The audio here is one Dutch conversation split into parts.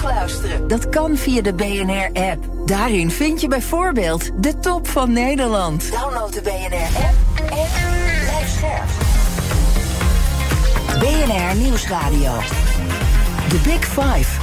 terugluisteren. Dat kan via de BNR-app. Daarin vind je bijvoorbeeld de top van Nederland. Download de BNR-app en blijf scherp. BNR Nieuwsradio. The Big Five.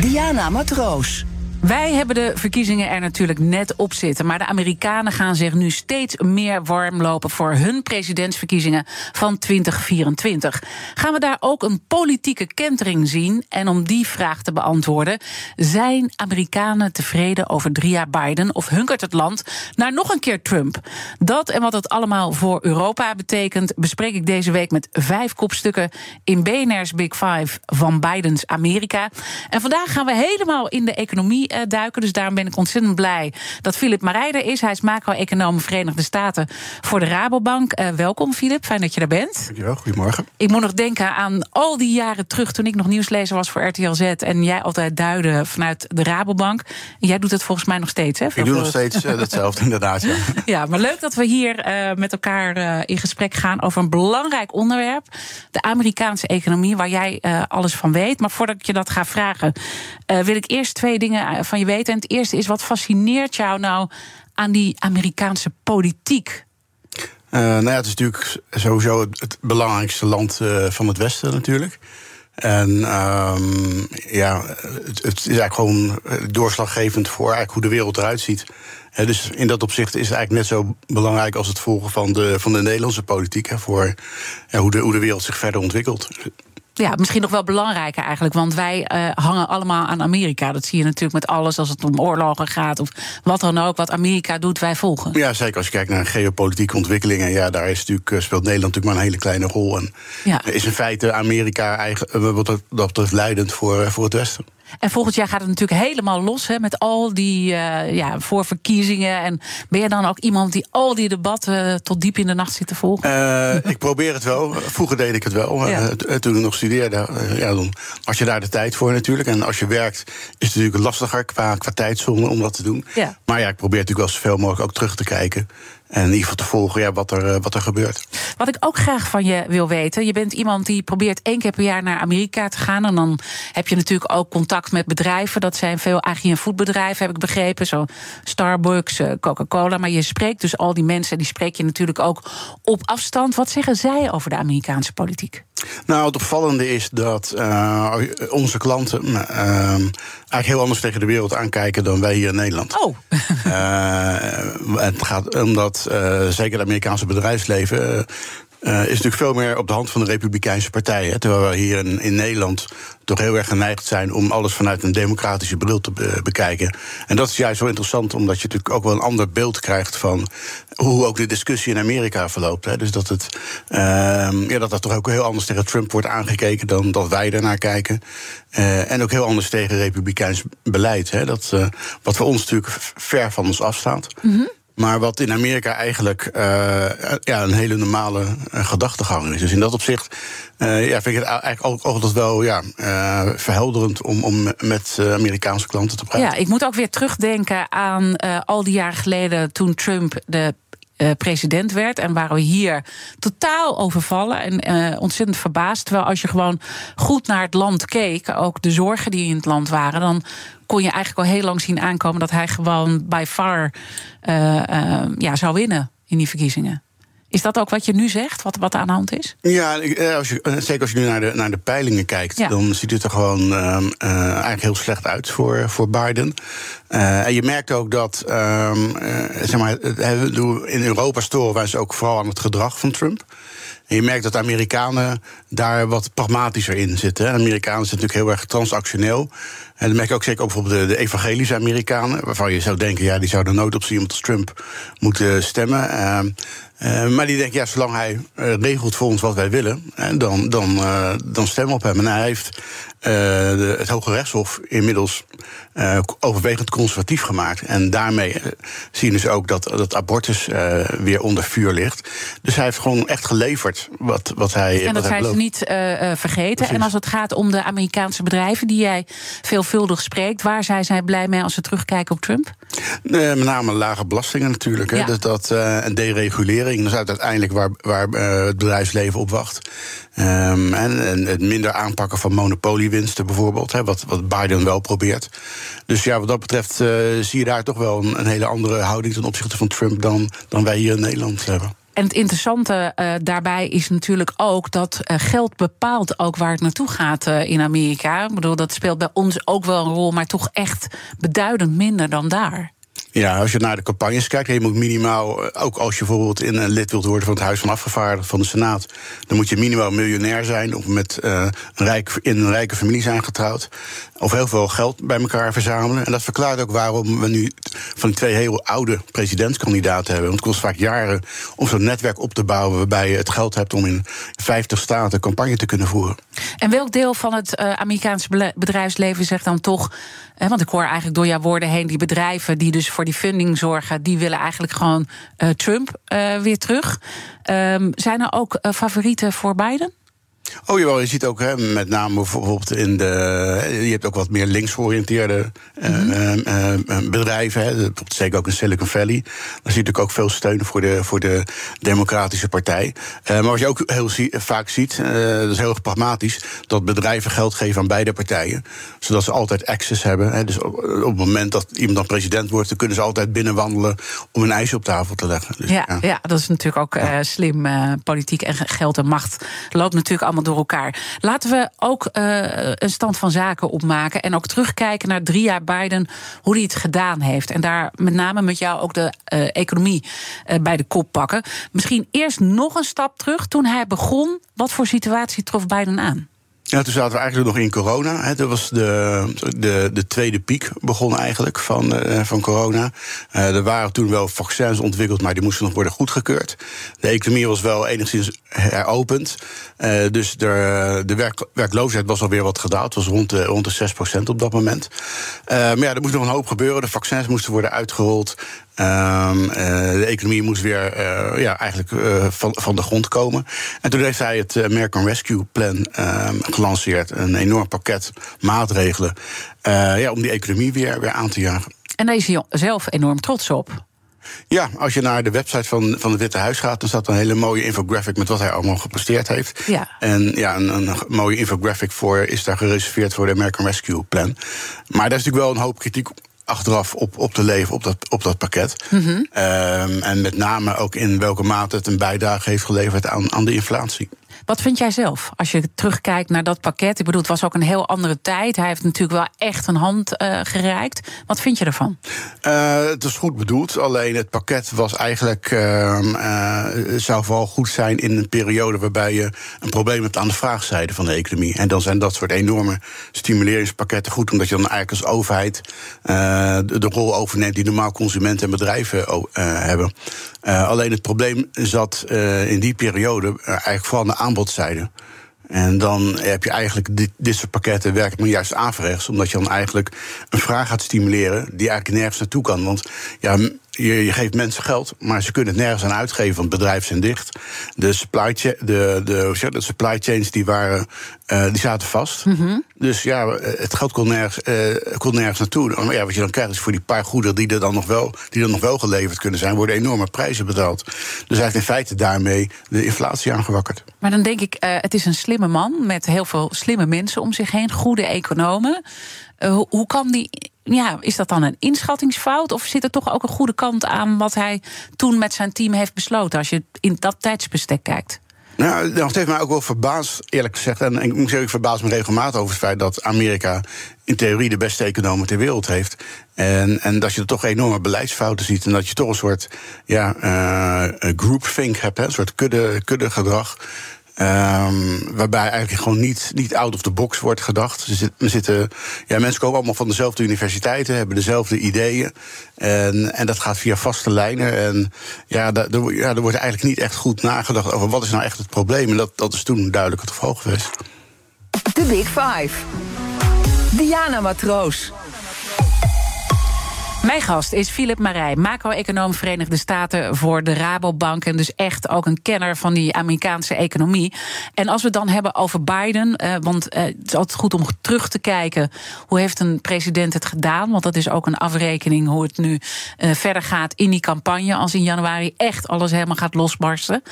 Diana Matroos. Wij hebben de verkiezingen er natuurlijk net op zitten. Maar de Amerikanen gaan zich nu steeds meer warm lopen voor hun presidentsverkiezingen van 2024. Gaan we daar ook een politieke kentering zien? En om die vraag te beantwoorden, zijn Amerikanen tevreden over drie jaar Biden of hunkert het land naar nog een keer Trump? Dat en wat het allemaal voor Europa betekent, bespreek ik deze week met vijf kopstukken in BNR's Big Five van Bidens Amerika. En vandaag gaan we helemaal in de economie uh, duiken. Dus daarom ben ik ontzettend blij dat Philip Marijder is. Hij is macro-econoom Verenigde Staten voor de Rabobank. Uh, welkom, Philip. Fijn dat je er bent. Dankjewel. Goedemorgen. Ik moet nog denken aan al die jaren terug toen ik nog nieuwslezer was voor RTL Z. En jij altijd duidde vanuit de Rabobank. Jij doet het volgens mij nog steeds, hè? Ik doe nog steeds uh, hetzelfde, inderdaad. Ja. ja, maar leuk dat we hier met elkaar in gesprek gaan over een belangrijk onderwerp. De Amerikaanse economie, waar jij alles van weet. Maar voordat ik je dat ga vragen, wil ik eerst twee dingen van je weten. En het eerste is, wat fascineert jou nou aan die Amerikaanse politiek? Uh, nou ja, het is natuurlijk sowieso het, belangrijkste land uh, van het Westen natuurlijk. En um, ja, het, is eigenlijk gewoon doorslaggevend voor eigenlijk hoe de wereld eruit ziet. Dus in dat opzicht is het eigenlijk net zo belangrijk als het volgen van de, van de Nederlandse politiek. Voor ja, hoe, de, hoe de wereld zich verder ontwikkelt ja, misschien nog wel belangrijker eigenlijk. Want wij uh, hangen allemaal aan Amerika. Dat zie je natuurlijk met alles als het om oorlogen gaat. Of wat dan ook. Wat Amerika doet, wij volgen. Ja, zeker als je kijkt naar geopolitieke ontwikkelingen. Ja, daar is natuurlijk, eh, speelt Nederland natuurlijk maar een hele kleine rol. En ja. is in feite Amerika eigen, eh, wat dat betreft leidend voor, voor het Westen. En volgend jaar gaat het natuurlijk helemaal los hè, met al die uh, ja, voorverkiezingen. En ben je dan ook iemand die al die debatten tot diep in de nacht zit te volgen? Uh, ik probeer het wel. Vroeger deed ik het wel. Ja. Uh, toen ik nog studeerde, ja, dan had je daar de tijd voor natuurlijk. En als je werkt, is het natuurlijk lastiger qua, qua tijdzone om dat te doen. Ja. Maar ja, ik probeer natuurlijk wel zoveel mogelijk ook terug te kijken. En in ieder geval te volgen wat, er, wat er gebeurt. Wat ik ook graag van je wil weten. Je bent iemand die probeert één keer per jaar naar Amerika te gaan. En dan heb je natuurlijk ook contact met bedrijven. Dat zijn veel agri- en voedbedrijven, heb ik begrepen. Zo Starbucks, Coca-Cola. Maar je spreekt dus al die mensen, die spreek je natuurlijk ook op afstand. Wat zeggen zij over de Amerikaanse politiek? Nou, het opvallende is dat uh, onze klanten uh, eigenlijk heel anders tegen de wereld aankijken dan wij hier in Nederland. Oh. uh, het gaat omdat zeker het Amerikaanse bedrijfsleven is natuurlijk veel meer op de hand van de Republikeinse Partij. Terwijl we hier in, Nederland toch heel erg geneigd zijn om alles vanuit een democratische bril te be bekijken. En dat is juist zo interessant, omdat je natuurlijk ook wel een ander beeld krijgt van hoe ook de discussie in Amerika verloopt. Hè. Dus dat het uh, ja, dat er toch ook heel anders tegen Trump wordt aangekeken dan dat wij daarnaar kijken. Uh, en ook heel anders tegen Republikeins beleid. Hè, dat, uh, wat voor ons natuurlijk ver van ons afstaat. Mm. Maar wat in Amerika eigenlijk uh, ja, een hele normale uh, gedachtegang is. Dus in dat opzicht uh, ja, vind ik het eigenlijk ook altijd wel ja, verhelderend om, om met Amerikaanse klanten te praten. Ja, ik moet ook weer terugdenken aan al die jaren geleden toen Trump de president werd. En waren we hier totaal overvallen en ontzettend verbaasd. Terwijl als je gewoon goed naar het land keek, ook de zorgen die in het land waren, dan kon je eigenlijk al heel lang zien aankomen dat hij gewoon by far uh, ja, zou winnen in die verkiezingen. Is dat ook wat je nu zegt, wat, wat aan de hand is? Ja, als je, zeker als je nu naar de, naar de peilingen kijkt, ja. dan ziet het er gewoon uh, uh, eigenlijk heel slecht uit voor, voor Biden. Uh, en je merkt ook dat, um, zeg maar, in Europa storen wij ze ook vooral aan het gedrag van Trump. Je merkt dat de Amerikanen daar wat pragmatischer in zitten. Amerikanen zijn natuurlijk heel erg transactioneel. En dat merk je ook zeker ook bijvoorbeeld de, de, evangelische Amerikanen, waarvan je zou denken, ja, die zouden nooit op iemand Trump moeten stemmen. Uh, uh, maar die denken, ja, zolang hij uh, regelt voor ons wat wij willen, dan, dan, dan stemmen we op hem. En hij heeft de, het Hoge Rechtshof inmiddels overwegend conservatief gemaakt. En daarmee zien dus ook dat, dat abortus weer onder vuur ligt. Dus hij heeft gewoon echt geleverd wat, wat hij. En dat zijn ze niet vergeten. En als het gaat om de Amerikaanse bedrijven die jij veelvuldig spreekt, waar zijn zij blij mee als ze terugkijken op Trump? met name lage belastingen natuurlijk. Hè. Dus dat, en deregulering, dat is uiteindelijk waar, waar het bedrijfsleven op wacht. Um, en, het minder aanpakken van monopoliewinsten bijvoorbeeld, hè, wat, wat Biden wel probeert. Dus ja, wat dat betreft uh, zie je daar toch wel een, een, hele andere houding ten opzichte van Trump dan, dan wij hier in Nederland hebben. En het interessante uh, daarbij is natuurlijk ook dat uh, geld bepaalt ook waar het naartoe gaat in Amerika. Ik bedoel, dat speelt bij ons ook wel een rol, maar toch echt beduidend minder dan daar. Ja, als je naar de campagnes kijkt, je moet minimaal, eh, ook als je bijvoorbeeld in een lid wilt worden van het Huis van Afgevaardigden van de Senaat, dan moet je minimaal miljonair zijn of met uh, een rijk, in een rijke familie zijn getrouwd. Of heel veel geld bij elkaar verzamelen. En dat verklaart ook waarom we nu van twee heel oude presidentskandidaten hebben. Want het kost vaak jaren om zo'n netwerk op te bouwen waarbij je het geld hebt om in 50 staten campagne te kunnen voeren. En welk deel van het Amerikaanse bedrijfsleven zegt dan toch want ik hoor eigenlijk door jouw woorden heen, die bedrijven die dus voor die funding zorgen, die willen eigenlijk gewoon uh, Trump uh, weer terug. Um, zijn er ook uh, favorieten voor Biden? Oh jawel, je ziet ook hè, met name bijvoorbeeld in de. Je hebt ook wat meer links georiënteerde mm -hmm. bedrijven. Hè, zeker ook in Silicon Valley. Daar zie je natuurlijk ook veel steun voor de, voor de Democratische Partij. maar wat je ook heel vaak ziet, dat is heel erg pragmatisch, dat bedrijven geld geven aan beide partijen. Zodat ze altijd access hebben. Hè, dus op, op, het moment dat iemand dan president wordt, dan kunnen ze altijd binnenwandelen om een ijsje op tafel te leggen. Dus, ja, ja, ja. dat is natuurlijk ook ja. slim. politiek en geld en macht loopt natuurlijk allemaal door elkaar. Laten we ook uh, een stand van zaken opmaken. En ook terugkijken naar drie jaar Biden, hoe hij het gedaan heeft. En daar met name met jou ook de uh, economie uh, bij de kop pakken. Misschien eerst nog een stap terug. Toen hij begon, wat voor situatie trof Biden aan? Ja, toen zaten we eigenlijk nog in corona. Hè. Dat was de, de, de tweede piek begon eigenlijk van, uh, van corona. Uh, er waren toen wel vaccins ontwikkeld, maar die moesten nog worden goedgekeurd. De economie was wel enigszins heropend. Uh, dus de, de werk, werkloosheid was alweer wat gedaald. Was rond de, rond de 6% op dat moment. maar ja, er moest nog een hoop gebeuren. De vaccins moesten worden uitgerold. Um, uh, de economie moest weer uh, ja, eigenlijk uh, van, van de grond komen. En toen heeft hij het American Rescue Plan ehm, gelanceerd. Een enorm pakket maatregelen ja, om die economie weer, weer aan te jagen. En daar is hij zelf enorm trots op. Ja, als je naar de website van, van het Witte Huis gaat, dan staat een hele mooie infographic met wat hij allemaal gepresteerd heeft. Ja. En ja, een, een mooie infographic voor is daar gereserveerd voor de American Rescue Plan. Maar daar is natuurlijk wel een hoop kritiek achteraf op, op te leven op dat, op dat pakket. Mm -hmm. um, en met name ook in welke mate het een bijdrage heeft geleverd aan, aan de inflatie. Wat vind jij zelf als je terugkijkt naar dat pakket? Ik bedoel, het was ook een heel andere tijd. Hij heeft natuurlijk wel echt een hand uh, gereikt. Wat vind je ervan? Uh, het is goed bedoeld. Alleen het pakket was eigenlijk. Uh, zou vooral goed zijn in een periode waarbij je een probleem hebt aan de vraagzijde van de economie. En dan zijn dat soort enorme stimuleringspakketten goed, omdat je dan eigenlijk als overheid de, de, rol overneemt die normaal consumenten en bedrijven hebben. Alleen het probleem zat in die periode eigenlijk vooral aan de aanbodzijde. En dan heb je eigenlijk dit, dit soort pakketten werkt maar juist averechts. Omdat je dan eigenlijk een vraag gaat stimuleren die eigenlijk nergens naartoe kan. Want ja, je, je, geeft mensen geld, maar ze kunnen het nergens aan uitgeven, want bedrijven zijn dicht. De supply, de, de, de supply chains die waren, uh, die zaten vast. Mm -hmm. Dus ja, het geld kon nergens, uh, kon nergens naartoe. Maar ja, wat je dan krijgt is voor die paar goederen die er dan nog wel, die er nog wel geleverd kunnen zijn, worden enorme prijzen betaald. Dus hij heeft in feite daarmee de inflatie aangewakkerd. Maar dan denk ik, uh, het is een slimme man met heel veel slimme mensen om zich heen, goede economen. Hoe kan die ja, is dat dan een inschattingsfout? Of zit er toch ook een goede kant aan wat hij toen met zijn team heeft besloten, als je in dat tijdsbestek kijkt? Nou, dat heeft mij ook wel verbaasd, eerlijk gezegd. En ik moet zeggen, ik verbaas me regelmatig over het feit dat Amerika in theorie de beste economen ter wereld heeft. En, en dat je er toch enorme beleidsfouten ziet. En dat je toch een soort ja, uh, groupthink hebt, hè, een soort kudde, kudde gedrag. Um, waarbij eigenlijk gewoon niet, niet out of the box wordt gedacht. Zitten, ja, mensen komen allemaal van dezelfde universiteiten, hebben dezelfde ideeën. En, en dat gaat via vaste lijnen. En ja, ja, er wordt eigenlijk niet echt goed nagedacht over wat is nou echt het probleem. En dat, dat is toen duidelijk het geval geweest. The Big Five. Diana Matroos. Mijn gast is Philip Marij, macro-econoom Verenigde Staten voor de Rabobank. En dus echt ook een kenner van die Amerikaanse economie. En als we het dan hebben over Biden, eh, want eh, het is altijd goed om terug te kijken. Hoe heeft een president het gedaan? Want dat is ook een afrekening hoe het nu eh, verder gaat in die campagne. Als in januari echt alles helemaal gaat losbarsten.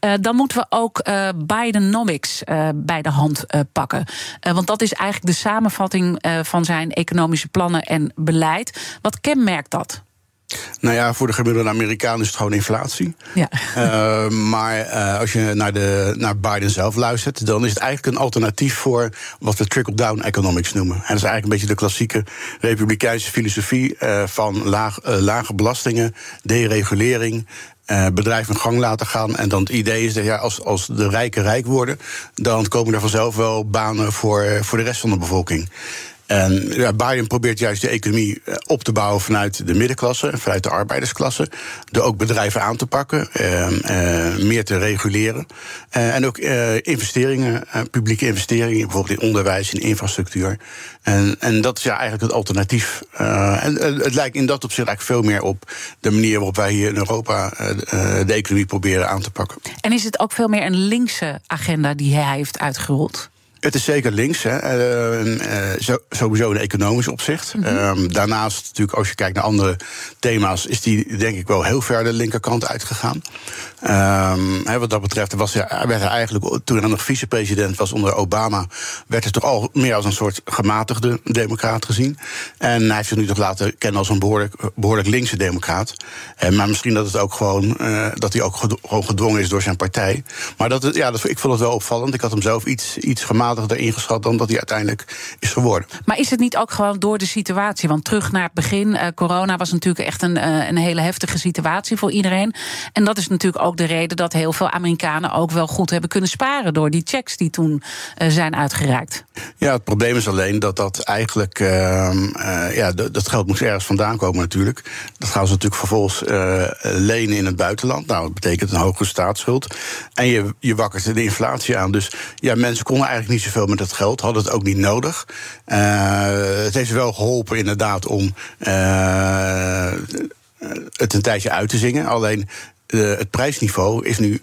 Eh, dan moeten we ook uh, Bidenomics uh, bij de hand pakken. want dat is eigenlijk de samenvatting van zijn economische plannen en beleid. Wat kenmerkt dat? Nou ja, voor de gemiddelde Amerikaan is het gewoon inflatie. Ja. Uh, maar uh, als je naar, de, naar Biden zelf luistert, dan is het eigenlijk een alternatief voor wat we trickle-down economics noemen. En dat is eigenlijk een beetje de klassieke republikeinse filosofie uh, van laag, lage belastingen, deregulering. Uh, bedrijven in gang laten gaan. En dan het idee is dat ja, als, als de rijken rijk worden, dan komen er vanzelf wel banen voor, voor de rest van de bevolking. En ja, Biden probeert juist de economie eh, op te bouwen vanuit de middenklasse, vanuit de arbeidersklasse. Door ook bedrijven aan te pakken, uh, uh, meer te reguleren. Uh, en ook investeringen, publieke investeringen, bijvoorbeeld in onderwijs, in infrastructuur. En, en dat is ja eigenlijk het alternatief. en het lijkt in dat opzicht eigenlijk veel meer op de manier waarop wij hier in Europa de economie proberen aan te pakken. En is het ook veel meer een linkse agenda die hij heeft uitgerold? Het is zeker links, hè. Uh, uh, sowieso in economisch opzicht. Mm -hmm. uh, daarnaast, natuurlijk, als je kijkt naar andere thema's, is die denk ik wel heel ver de linkerkant uitgegaan. Ehm, wat dat betreft was hij, werd hij eigenlijk, toen hij nog vicepresident was onder Obama, werd hij toch al meer als een soort gematigde democraat gezien. En hij heeft zich nu toch laten kennen als een behoorlijk, behoorlijk linkse democraat. maar misschien dat het ook gewoon, dat hij ook gewoon gedwongen is door zijn partij. Maar dat, ja, dat, ik vond het wel opvallend. Ik had hem zelf iets, iets gematigd gematigder ingeschat dan dat hij uiteindelijk is geworden. Maar is het niet ook gewoon door de situatie? Want terug naar het begin, uh, corona was natuurlijk echt een, uh, een hele heftige situatie voor iedereen. En dat is natuurlijk ook de reden dat heel veel Amerikanen ook wel goed hebben kunnen sparen door die checks die toen uh, zijn uitgereikt. Ja, het probleem is alleen dat dat eigenlijk, ehm, ja, dat geld moest ergens vandaan komen natuurlijk. Dat gaan ze natuurlijk vervolgens lenen in het buitenland. Nou, dat betekent een hogere staatsschuld. En je, je wakkert de inflatie aan. Dus ja, mensen konden eigenlijk niet niet zoveel met het geld, hadden het ook niet nodig. Uh, het heeft wel geholpen inderdaad om uh, het een tijdje uit te zingen. Alleen uh, het prijsniveau is nu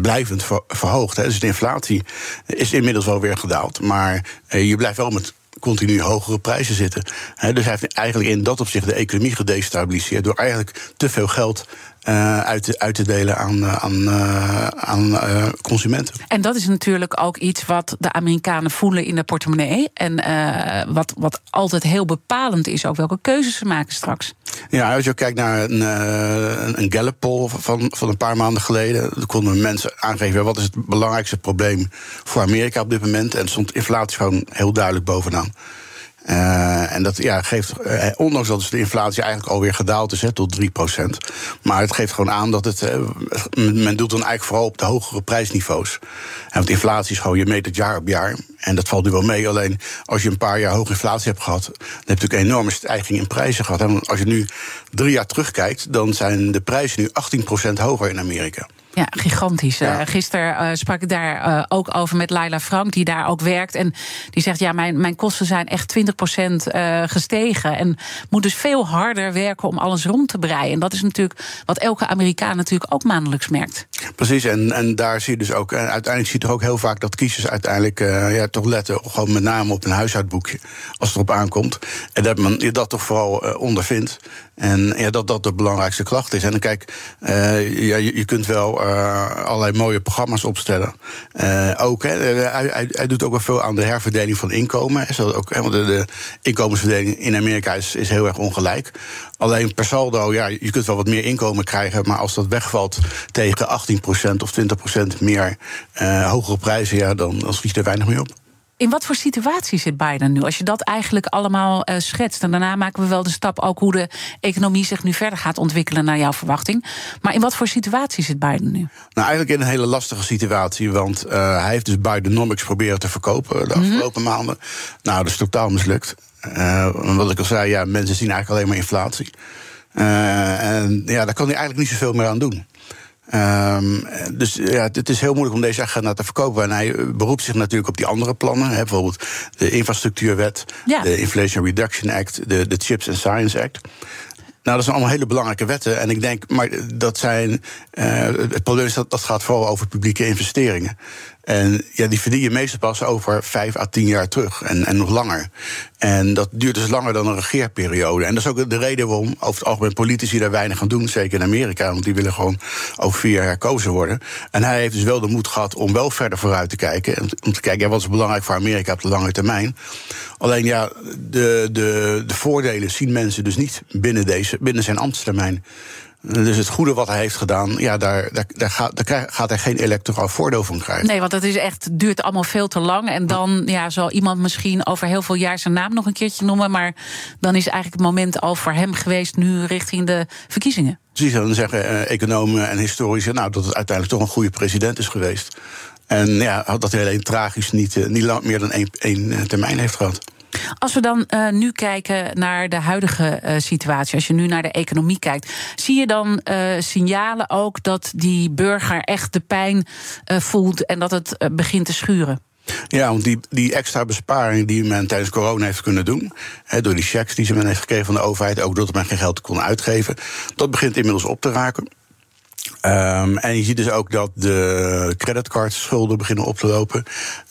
blijvend ver verhoogd. Hè. Dus de inflatie is inmiddels wel weer gedaald. Maar je blijft wel met continu hogere prijzen zitten. He, dus hij heeft eigenlijk in dat opzicht de economie gedestabiliseerd... door eigenlijk te veel geld uh, uit, te, uit te delen aan, aan, uh, aan uh, consumenten. En dat is natuurlijk ook iets wat de Amerikanen voelen in de portemonnee. En wat, wat altijd heel bepalend is, ook welke keuzes ze maken straks. Ja, als je kijkt naar een, een Gallup poll van, van een paar maanden geleden, dan konden mensen aangeven wat is het belangrijkste probleem voor Amerika op dit moment. En stond inflatie gewoon heel duidelijk bovenaan. Uh, en dat ja, geeft, uh, ondanks dat dus de inflatie eigenlijk alweer gedaald is hè, tot 3%. Maar het geeft gewoon aan dat het. Uh, men doet dan eigenlijk vooral op de hogere prijsniveaus. En want inflatie is gewoon, je meet het jaar op jaar. En dat valt nu wel mee. Alleen als je een paar jaar hoge inflatie hebt gehad, dan heb je natuurlijk een enorme stijging in prijzen gehad. En als je nu drie jaar terugkijkt, dan zijn de prijzen nu 18% hoger in Amerika. Ja, gigantisch. Ja. Uh, gisteren uh, sprak ik daar uh, ook over met Laila Frank, die daar ook werkt. En die zegt: Ja, mijn, mijn kosten zijn echt 20% gestegen. En moet dus veel harder werken om alles rond te breien. En dat is natuurlijk wat elke Amerikaan natuurlijk ook maandelijks merkt. Precies, en, en daar zie je dus ook. uiteindelijk zie je toch ook heel vaak dat kiezers uiteindelijk ja, toch letten gewoon met name op een huishoudboekje. Als het erop aankomt. En dat men dat toch vooral ondervindt. En ja, dat dat de belangrijkste klacht is. En dan kijk, ja, je, je kunt wel uh, allerlei mooie programma's opstellen. Uh, ook, hè, hij, hij, hij, doet ook wel veel aan de herverdeling van inkomen. Zodat ook, hè, de, de, inkomensverdeling in Amerika is, is heel erg ongelijk. Alleen per saldo, ja, je kunt wel wat meer inkomen krijgen, maar als dat wegvalt tegen 18% of 20% meer uh, hogere prijzen, ja, dan, dan schiet er weinig mee op. In wat voor situatie zit Biden nu? Als je dat eigenlijk allemaal uh, schetst. En daarna maken we wel de stap ook hoe de economie zich nu verder gaat ontwikkelen naar jouw verwachting. Maar in wat voor situatie zit Biden nu? Nou, eigenlijk in een hele lastige situatie. Want uh, hij heeft dus Bidenomics proberen te verkopen de afgelopen mm -hmm. maanden. Nou, dat is totaal mislukt. Uh, wat ik al zei, ja, mensen zien eigenlijk alleen maar inflatie. en ja, daar kan hij eigenlijk niet zoveel meer aan doen. Um, dus ja, het is heel moeilijk om deze agenda te verkopen. En hij beroept zich natuurlijk op die andere plannen. Hè, bijvoorbeeld de infrastructuurwet, ja. de Inflation Reduction Act, de, de Chips and Science Act. Nou, dat zijn allemaal hele belangrijke wetten. En ik denk, maar dat zijn. Uh, het probleem is dat dat gaat vooral over publieke investeringen. En ja, die verdien je meestal pas over vijf à tien jaar terug. En, en nog langer. En dat duurt dus langer dan een regeerperiode. En dat is ook de reden waarom over het algemeen politici daar weinig gaan doen. Zeker in Amerika, want die willen gewoon over vier jaar herkozen worden. En hij heeft dus wel de moed gehad om wel verder vooruit te kijken. Om te kijken, wat is belangrijk voor Amerika op de lange termijn. Alleen ja, de, de, de voordelen zien mensen dus niet binnen, deze, binnen zijn ambtstermijn. Dus het goede wat hij heeft gedaan, ja, daar, daar, daar, gaat, daar gaat hij geen electoraal voordeel van krijgen. Nee, want het is echt, duurt allemaal veel te lang. En dan ja, zal iemand misschien over heel veel jaar zijn naam nog een keertje noemen. Maar dan is eigenlijk het moment al voor hem geweest nu richting de verkiezingen. Precies, dan zeggen eh, economen en historici nou, dat het uiteindelijk toch een goede president is geweest. En ja, dat hij alleen tragisch niet, eh, niet lang, meer dan één, één eh, termijn heeft gehad. Als we dan uh, nu kijken naar de huidige uh, situatie, als je nu naar de economie kijkt, zie je dan uh, signalen ook dat die burger echt de pijn voelt en dat het begint te schuren? Ja, want die, die extra besparing die men tijdens corona heeft kunnen doen, door die checks die ze men heeft gekregen van de overheid, ook doordat men geen geld kon uitgeven, dat begint inmiddels op te raken. Um, en je ziet dus ook dat de creditcardschulden beginnen op te lopen.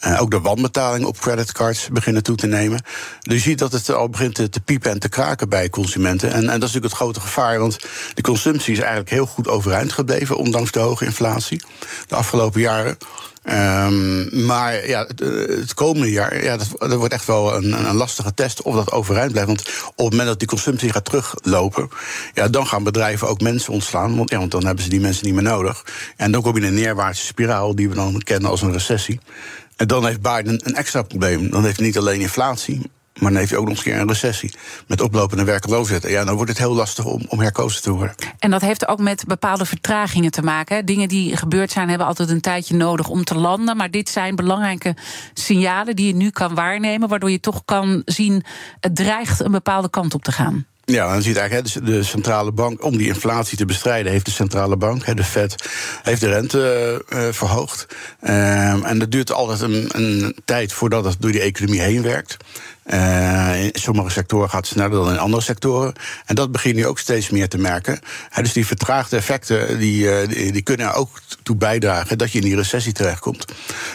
Uh, ook de wanbetaling op creditcards beginnen toe te nemen. Dus je ziet dat het al begint te, te piepen en te kraken bij consumenten. En, en, dat is natuurlijk het grote gevaar, want de consumptie is eigenlijk heel goed overeind gebleven, ondanks de hoge inflatie de afgelopen jaren. Um, maar ja, het, het, komende jaar, ja, dat, dat wordt echt wel een, een, lastige test of dat overeind blijft. Want op het moment dat die consumptie gaat teruglopen, ja, dan gaan bedrijven ook mensen ontslaan. Want, ja, want dan hebben ze die mensen niet meer nodig. En dan kom je in een neerwaartse spiraal die we dan kennen als een recessie. En dan heeft Biden een extra probleem. Dan heeft hij niet alleen inflatie, maar dan heeft hij ook nog eens een keer een recessie. Met oplopende werkloosheid. Ja, dan wordt het heel lastig om, om herkozen te worden. En dat heeft ook met bepaalde vertragingen te maken. Dingen die gebeurd zijn, hebben altijd een tijdje nodig om te landen. Maar dit zijn belangrijke signalen die je nu kan waarnemen. Waardoor je toch kan zien, het dreigt een bepaalde kant op te gaan. Ja, dan zie je eigenlijk, de centrale bank, om die inflatie te bestrijden, heeft de centrale bank, de Fed, heeft de rente uh, verhoogd. Um, en dat duurt altijd een, een tijd voordat het door die economie heen werkt. Uh, in sommige sectoren gaat het sneller dan in andere sectoren. En dat begin je ook steeds meer te merken. dus die vertraagde effecten die, uh, die, die, kunnen ook toe bijdragen dat je in die recessie terechtkomt.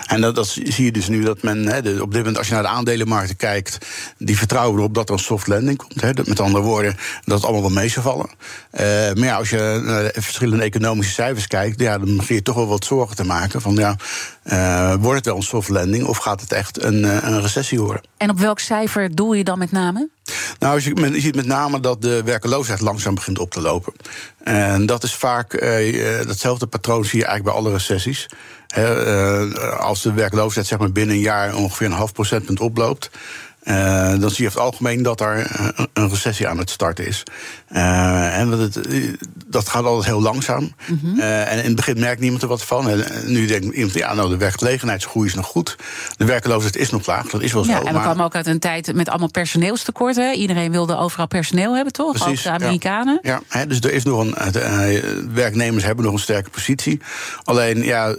En dat, dat zie je dus nu dat men op dit moment, als je naar de aandelenmarkten kijkt, die vertrouwen erop dat er een soft landing komt. Met andere woorden, dat het allemaal wel mee zou vallen. Uh, maar ja, als je naar de verschillende economische cijfers kijkt, ja, dan begin je toch wel wat zorgen te maken. Van ja, wordt het wel een soft landing of gaat het echt een, een recessie worden? En op welk cijfer? doel je dan met name? Nou, je, ziet met name dat de werkeloosheid langzaam begint op te lopen. En dat is vaak, eh, datzelfde patroon zie je eigenlijk bij alle recessies. eh, als de werkloosheid zeg maar, binnen een jaar ongeveer een half procentpunt oploopt. Uh, dan zie je over het algemeen dat er een recessie aan het starten is. Uh, en dat, dat gaat altijd heel langzaam. Mm -hmm. uh, en in het begin merkt niemand er wat van. En nu denkt iemand, ja, nou, de werkgelegenheidsgroei is nog goed. De werkloosheid is nog laag, dat is wel zo. Ja, en we maar... kwamen ook uit een tijd met allemaal personeelstekorten. Iedereen wilde overal personeel hebben, toch? Precies, ook de Amerikanen. Ja, ja dus er is nog een. werknemers hebben nog een sterke positie. Alleen, ja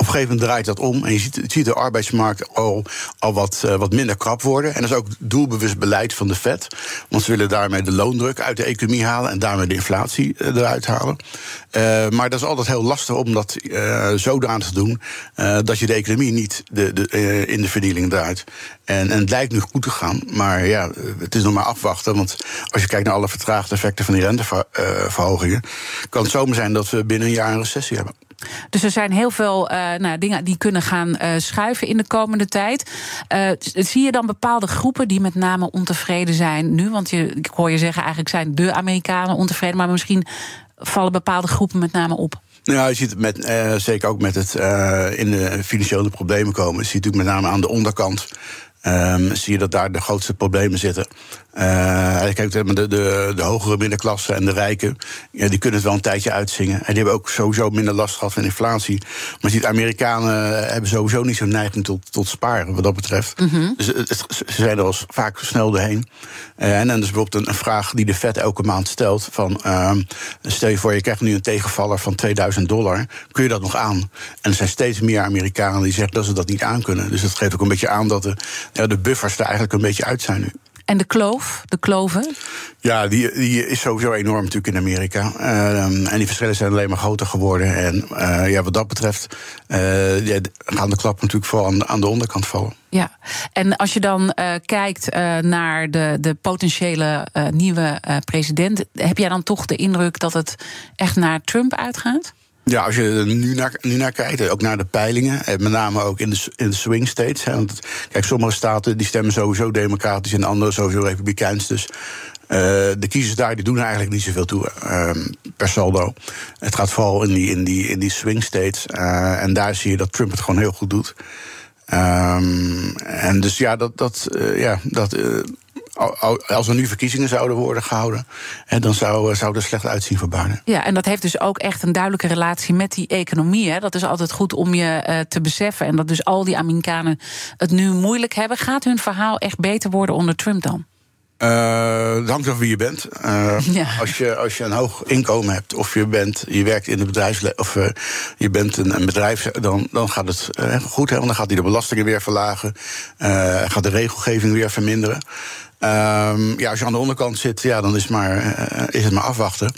op een gegeven moment draait dat om en je ziet, ziet de arbeidsmarkt al, al wat, uh, wat minder krap worden. En dat is ook doelbewust beleid van de Fed. Want ze willen daarmee de loondruk uit de economie halen en daarmee de inflatie uh, eruit halen. Uh, maar dat is altijd heel lastig om dat zodanig te doen dat je de economie niet de, de, in de verdieling draait. En, en het lijkt nu goed te gaan, maar ja, het is nog maar afwachten. Want als je kijkt naar alle vertraagde effecten van die renteverhogingen, kan het zomaar zijn dat we binnen een jaar een recessie hebben. Dus er zijn heel veel uh, nou, dingen die kunnen gaan uh, schuiven in de komende tijd. Uh, zie je dan bepaalde groepen die met name ontevreden zijn nu? Want je, ik hoor je zeggen, eigenlijk zijn de Amerikanen ontevreden, maar misschien vallen bepaalde groepen met name op. Nou, je ziet het met, zeker ook met het in de financiële problemen komen. Je ziet natuurlijk met name aan de onderkant Um, zie je dat daar de grootste problemen zitten. Uh, kijk, de, de, de, hogere middenklasse en de rijken, ja, die kunnen het wel een tijdje uitzingen. En die hebben ook sowieso minder last gehad van inflatie. Maar die Amerikanen hebben sowieso niet zo'n neiging tot, tot sparen wat dat betreft. Mhm. Dus ze zijn er al vaak snel doorheen. Uh, en dan is bijvoorbeeld een, vraag die de Fed elke maand stelt: van, uh, stel je voor, je krijgt nu een tegenvaller van 2000 dollar, kun je dat nog aan? En er zijn steeds meer Amerikanen die zeggen dat ze dat niet aan kunnen. Dus dat geeft ook een beetje aan dat de, ja, de buffers er eigenlijk een beetje uit zijn nu. En de kloof, de kloven? Ja, die, die is sowieso enorm natuurlijk in Amerika. Ehm, en die verschillen zijn alleen maar groter geworden. En uh, ja, wat dat betreft uh, ja, gaan de klappen natuurlijk vooral aan, aan, de onderkant vallen. Ja, en als je dan uh, kijkt naar de, de potentiële nieuwe president... heb jij dan toch de indruk dat het echt naar Trump uitgaat? Ja, als je er nu naar, nu naar kijkt, ook naar de peilingen, met name ook in de, in de swing states. Hè, want kijk, sommige staten die stemmen sowieso democratisch en andere sowieso republikeins. Dus uh, de kiezers daar die doen eigenlijk niet zoveel toe uh, per saldo. Het gaat vooral in die, in die, in die swing states. Uh, en daar zie je dat Trump het gewoon heel goed doet. Um, en dus ja, dat, dat, ja, dat als er nu verkiezingen zouden worden gehouden, dan zou, zou er slecht uitzien voor Biden. Ja, en dat heeft dus ook echt een duidelijke relatie met die economie. Hè. Dat is altijd goed om je uh, te beseffen. En dat dus al die Amerikanen het nu moeilijk hebben. Gaat hun verhaal echt beter worden onder Trump dan? Uh, het hangt af wie je bent. Uh, ja. als, je, als je een hoog inkomen hebt, of je, bent, je werkt in het bedrijfsleven, of uh, je bent een, een, bedrijf, dan, dan gaat het goed. Hè, want dan gaat hij de belastingen weer verlagen, gaat de regelgeving weer verminderen. Um, ja, als je aan de onderkant zit, ja, dan is, maar, uh, is het maar afwachten.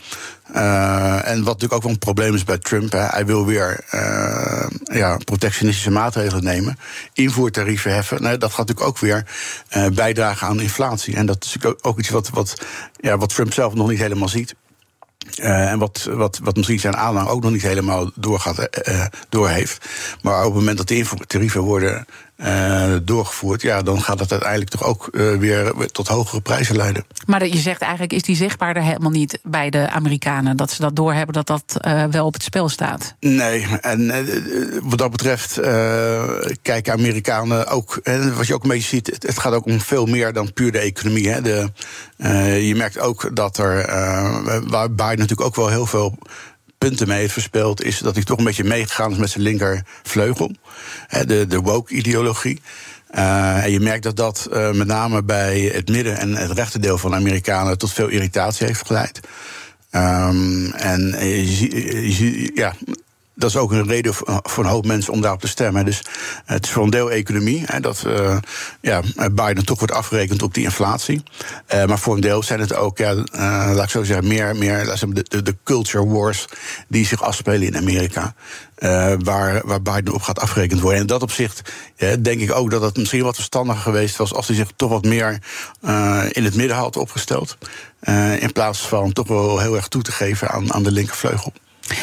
Uh, en wat natuurlijk ook wel een probleem is bij Trump, hè, hij wil weer uh, ja, protectionistische maatregelen nemen, invoertarieven heffen. Nou, dat gaat natuurlijk ook weer bijdragen aan inflatie. En dat is natuurlijk ook iets wat, wat, ja, wat Trump zelf nog niet helemaal ziet. En wat, wat, wat misschien zijn aanhang ook nog niet helemaal doorgaat, uh. Maar op het moment dat de invoertarieven worden uh, doorgevoerd, ja, dan gaat dat uiteindelijk toch ook uh, weer tot hogere prijzen leiden. Maar je zegt eigenlijk, is die zichtbaarder helemaal niet bij de Amerikanen? Dat ze dat doorhebben dat dat uh, wel op het spel staat? Nee, en wat dat betreft kijken Amerikanen ook, en wat je ook een beetje ziet, het, gaat ook om veel meer dan puur de economie. Hè. De, je merkt ook dat er, waar Biden natuurlijk ook wel heel veel punten mee heeft verspeeld, is dat hij toch een beetje meegegaan is met zijn linkervleugel. De, de woke-ideologie. Uh, en je merkt dat dat uh, met name bij het midden- en het rechterdeel van de Amerikanen tot veel irritatie heeft geleid. Um, en je, je, ja, dat is ook een reden voor een hoop mensen om daarop te stemmen. Dus het is voor een deel economie. Hè, dat uh, ja, Biden toch wordt afgerekend op die inflatie. Maar voor een deel zijn het ook, ja, laat ik zo zeggen, meer, meer de, de, de culture wars die zich afspelen in Amerika. Waar, Biden op gaat afgerekend worden. En in dat opzicht denk ik ook dat het misschien wat verstandiger geweest was als hij zich toch wat meer in het midden had opgesteld. in plaats van toch wel heel erg toe te geven aan, aan de linkervleugel.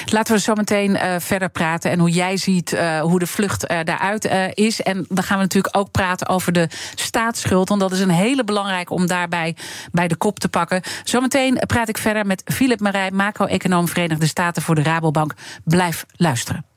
Laten we zo meteen uh, verder praten en hoe jij ziet uh, hoe de vlucht uh, daaruit is. En dan gaan we natuurlijk ook praten over de staatsschuld. Want dat is een hele belangrijke om daarbij bij de kop te pakken. Zometeen praat ik verder met Philip Marij, macro-econoom Verenigde Staten voor de Rabobank. Blijf luisteren.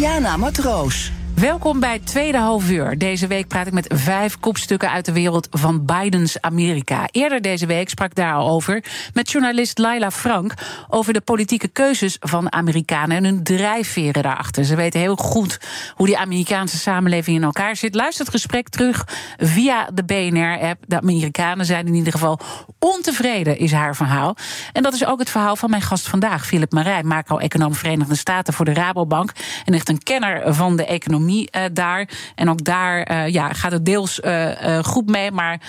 Diana Matroos. Welkom bij tweede halfuur. Deze week praat ik met vijf kopstukken uit de wereld van Bidens Amerika. Eerder deze week sprak daarover met journalist Laila Frank over de politieke keuzes van Amerikanen en hun drijfveren daarachter. Ze weten heel goed hoe die Amerikaanse samenleving in elkaar zit. Luister het gesprek terug via de BNR-app. De Amerikanen zijn in ieder geval ontevreden, is haar verhaal. En dat is ook het verhaal van mijn gast vandaag, Philip Marij, macro-econoom Verenigde Staten voor de Rabobank. En echt een kenner van de economie uh, daar. En ook daar uh, ja, gaat het deels uh, goed mee, maar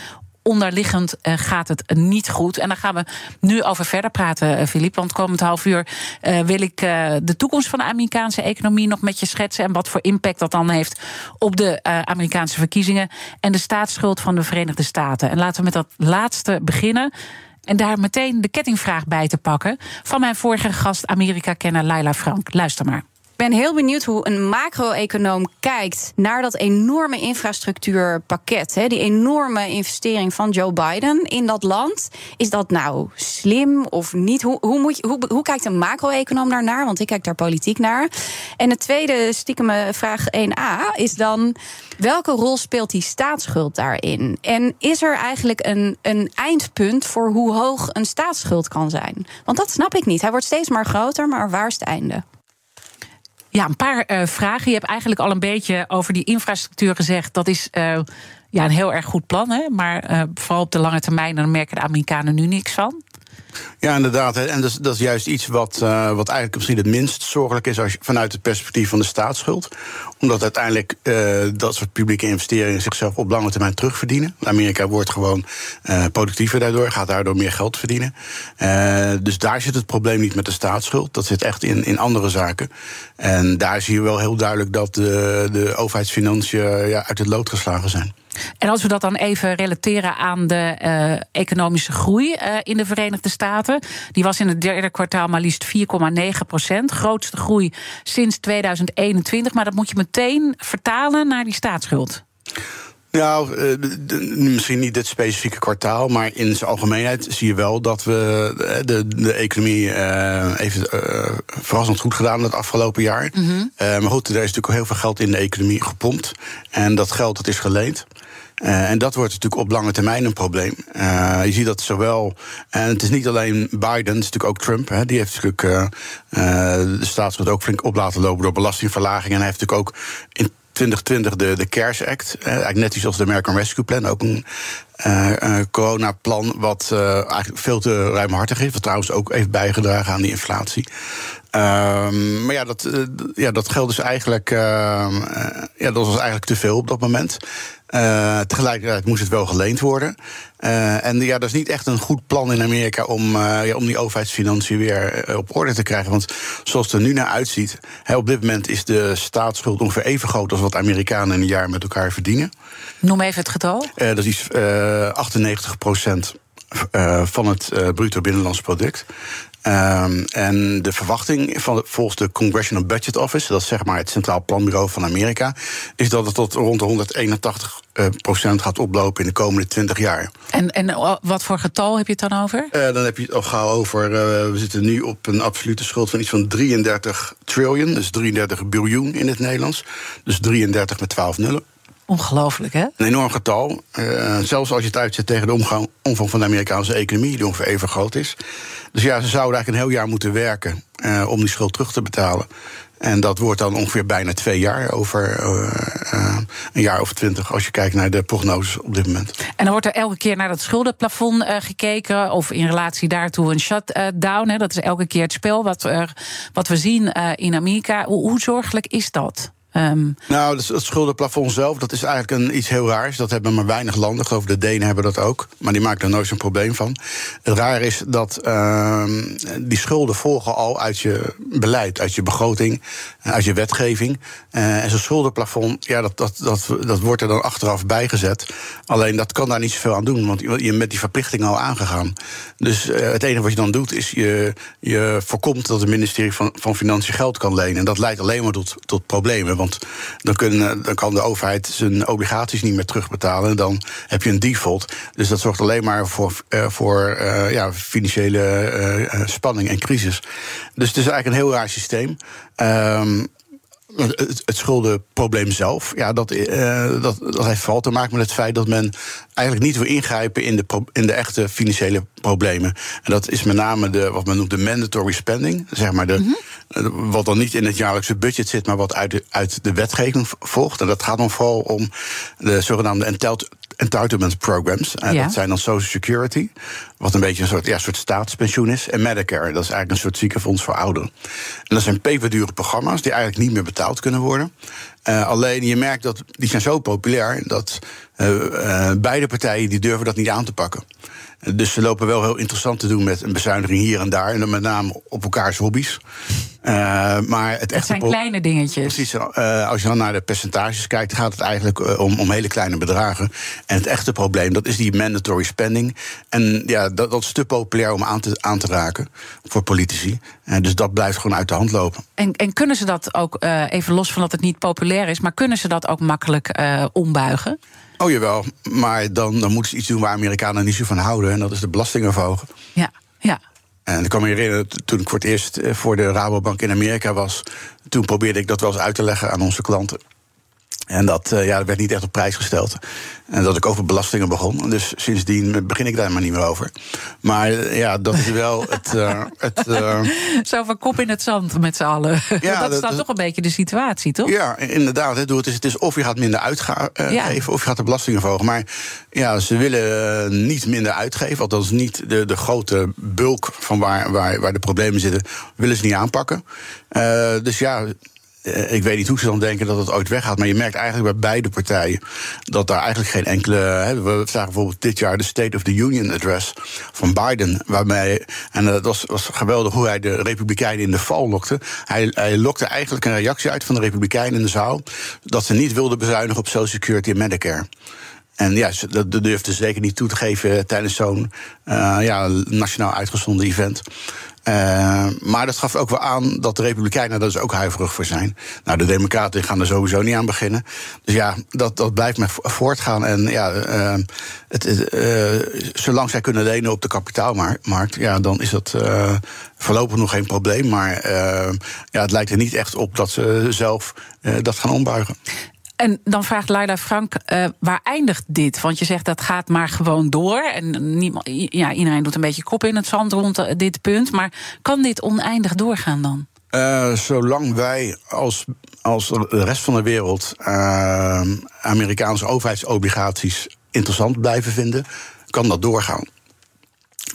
onderliggend gaat het niet goed. En daar gaan we nu over verder praten, Filip. Want komend half uur wil ik de toekomst van de Amerikaanse economie nog met je schetsen. En wat voor impact dat dan heeft op de Amerikaanse verkiezingen. En de staatsschuld van de Verenigde Staten. En laten we met dat laatste beginnen. En daar meteen de kettingvraag bij te pakken van mijn vorige gast, Amerika-kenner Laila Frank. Luister maar ben heel benieuwd hoe een macro-econoom kijkt naar dat enorme infrastructuurpakket. Hè, die enorme investering van Joe Biden in dat land. Is dat nou slim of niet? Hoe, hoe, moet hoe kijkt een macro-econoom daarnaar? Want ik kijk daar politiek naar. En de tweede stiekem vraag 1a is dan... welke rol speelt die staatsschuld daarin? En is er eigenlijk een, een eindpunt voor hoe hoog een staatsschuld kan zijn? Want dat snap ik niet. Hij wordt steeds maar groter, maar waar is het einde? Ja, een paar uh, vragen. Je hebt eigenlijk al een beetje over die infrastructuur gezegd. Dat is uh, ja, een heel erg goed plan. Hè? Maar uh, vooral op de lange termijn, dan merken de Amerikanen nu niks van. Ja, inderdaad. En dat is, juist iets wat, uh, wat eigenlijk misschien het minst zorgelijk is als je, vanuit het perspectief van de staatsschuld. Omdat uiteindelijk uh, dat soort publieke investeringen zichzelf op lange termijn terugverdienen. Amerika wordt gewoon uh, productiever daardoor, gaat daardoor meer geld verdienen. dus daar zit het probleem niet met de staatsschuld. Dat zit echt in, in andere zaken. En daar zie je wel heel duidelijk dat de, de overheidsfinanciën ja, uit het lood geslagen zijn. En als we dat dan even relateren aan de uh, economische groei uh, in de Verenigde Staten. Die was in het derde kwartaal maar liefst 4,9 procent. Grootste groei sinds 2021. Maar dat moet je meteen vertalen naar die staatsschuld. Nou, misschien niet dit specifieke kwartaal, maar in zijn algemeenheid zie je wel dat we de, de economie uh, heeft uh, verrassend goed gedaan het afgelopen jaar. Mm -hmm. uh, maar goed, er is natuurlijk heel veel geld in de economie gepompt. En dat geld dat is geleend. Uh, en dat wordt natuurlijk op lange termijn een probleem. Uh, je ziet dat zowel. En het is niet alleen Biden, het is natuurlijk ook Trump. Hè, die heeft natuurlijk uh, de staatsschuld ook flink op laten lopen door belastingverlaging. En hij heeft natuurlijk ook in 2020 de, de CARES Act. eigenlijk net iets als de American Rescue Plan. Ook een uh, coronaplan wat uh, eigenlijk veel te ruimhartig is. Wat trouwens ook heeft bijgedragen aan die inflatie. Um, maar ja dat, ja, dat geld is eigenlijk. ja, dat was eigenlijk te veel op dat moment. Uh, tegelijkertijd moest het wel geleend worden. Uh, en ja, dat is niet echt een goed plan in Amerika om, uh, ja, om die overheidsfinanciën weer op orde te krijgen. Want zoals het er nu naar uitziet, hè, op dit moment is de staatsschuld ongeveer even groot als wat Amerikanen in een jaar met elkaar verdienen. Noem even het getal. dat is 98 procent van het bruto binnenlands product. Um, en de verwachting van, volgens de Congressional Budget Office, dat is zeg maar het Centraal Planbureau van Amerika, is dat het tot rond de 181 uh, procent gaat oplopen in de komende 20 jaar. En, en wat voor getal heb je het dan over? Uh, dan heb je het al gauw over. Uh, we zitten nu op een absolute schuld van iets van 33 trillion, dus 33 biljoen in het Nederlands. Dus 33 met 12 nullen. Ongelooflijk, hè? Een enorm getal. Uh, zelfs als je het uitzet tegen de omgang, omvang van de Amerikaanse economie, die ongeveer even groot is. Dus ja, ze zouden eigenlijk een heel jaar moeten werken uh, om die schuld terug te betalen. En dat wordt dan ongeveer bijna twee jaar, over uh, een jaar of twintig, als je kijkt naar de prognoses op dit moment. En dan wordt er elke keer naar dat schuldenplafond uh, gekeken, of in relatie daartoe een shutdown. Hè, dat is elke keer het spel wat, wat we zien in Amerika. Hoe, hoe zorgelijk is dat? Um... Nou, het schuldenplafond zelf, dat is eigenlijk een, iets heel raars. Dat hebben maar weinig landen. Geloof de Denen hebben dat ook. Maar die maken er nooit zo'n probleem van. Het raar is dat uh, die schulden volgen al uit je beleid, uit je begroting, uit je wetgeving. Uh, en zo'n schuldenplafond, ja, dat, dat, dat, dat wordt er dan achteraf bijgezet. Alleen dat kan daar niet zoveel aan doen, want je bent met die verplichting al aangegaan. Dus uh, het enige wat je dan doet, is je, je voorkomt dat het ministerie van, van Financiën geld kan lenen. En dat leidt alleen maar tot, tot problemen. Want dan, kunnen, dan kan de overheid zijn obligaties niet meer terugbetalen. En dan heb je een default. Dus dat zorgt alleen maar voor, uh, voor uh, ja, financiële spanning en crisis. Dus het is eigenlijk een heel raar systeem. Um, het, het schuldenprobleem zelf, ja, dat, uh, dat, dat heeft vooral te maken met het feit dat men eigenlijk niet wil ingrijpen in de, in de echte financiële problemen. En dat is met name de, wat men noemt de mandatory spending. Zeg maar de, mm -hmm. Wat dan niet in het jaarlijkse budget zit, maar wat uit de, uit de wetgeving volgt. En dat gaat dan vooral om de zogenaamde entitlement programs. Uh, Ja. Dat zijn dan Social Security, wat een beetje een soort, ja, soort staatspensioen is. En Medicare, dat is eigenlijk een soort ziekenfonds voor ouderen. En dat zijn peperdure programma's die eigenlijk niet meer betaald kunnen worden. Eh, alleen je merkt dat die zijn zo populair dat eh, eh, beide partijen die durven dat niet aan te pakken. Eh, Dus ze lopen wel heel interessant te doen met een bezuiniging hier en daar. En dan met name op elkaars hobby's. Eh, maar het zijn kleine dingetjes. Precies, eh, als je dan naar de percentages kijkt, gaat het eigenlijk eh, om, om hele kleine bedragen. En het echte probleem, dat is die mandatory spending. En ja, dat, dat is te populair om aan te, aan te raken voor politici. Dus dat blijft gewoon uit de hand lopen. En, en kunnen ze dat ook, even los van dat het niet populair is, maar kunnen ze dat ook makkelijk ombuigen? Oh jawel, maar dan, dan moeten ze iets doen waar Amerikanen niet zo van houden. En dat is de belastingen verhogen. Ja, ja. En ik kan me herinneren, toen ik voor het eerst eh, voor de Rabobank in Amerika was... toen probeerde ik dat wel eens uit te leggen aan onze klanten. En dat, eh, ja, dat werd niet echt op prijs gesteld. En dat ik over belastingen begon. Dus sindsdien begin ik daar maar niet meer over. Maar eh, ja, dat is wel het... eh, het eh, Zo van kop in het zand met z'n allen. Dat, dat- is dan toch een beetje de situatie, toch? Ja, inderdaad. Hè, het, is, het is of je gaat minder uitgeven, Ja. of je gaat de belastingen verhogen. Maar ja, ze willen niet minder uitgeven. Althans, niet de, de grote bulk van waar, waar, waar de problemen zitten, willen ze niet aanpakken. Dus ja. Eh, Ik weet niet hoe ze dan denken dat het ooit weggaat. Maar je merkt eigenlijk bij beide partijen dat daar eigenlijk geen enkele. Hè, we zagen bijvoorbeeld dit jaar de State of the Union Address van Biden. Waarmee. En dat was, was geweldig hoe hij de Republikeinen in de val lokte. Hij, hij lokte eigenlijk een reactie uit van de Republikeinen in de zaal. dat ze niet wilden bezuinigen op Social Security en Medicare. En ja, dat durfde ze zeker niet toe te geven tijdens zo'n eh, ja, nationaal uitgezonden event. Eh, maar dat gaf ook wel aan dat de Republikeinen daar dus ook huiverig voor zijn. Nou, de Democraten gaan er sowieso niet aan beginnen. Dus ja, dat, dat blijft maar vo- voortgaan. En ja, eh, het, eh, zolang zij kunnen lenen op de kapitaalmarkt, ja, dan is dat voorlopig nog geen probleem. Maar ja, het lijkt er niet echt op dat ze zelf dat gaan ombuigen. En dan vraagt Laila Frank, eh, waar eindigt dit? Want je zegt dat gaat maar gewoon door. En ja, iedereen doet een beetje kop in het zand rond eh, dit punt. Maar kan dit oneindig doorgaan dan? Eh, zolang wij als, als de rest van de wereld Amerikaanse overheidsobligaties interessant blijven vinden, kan dat doorgaan.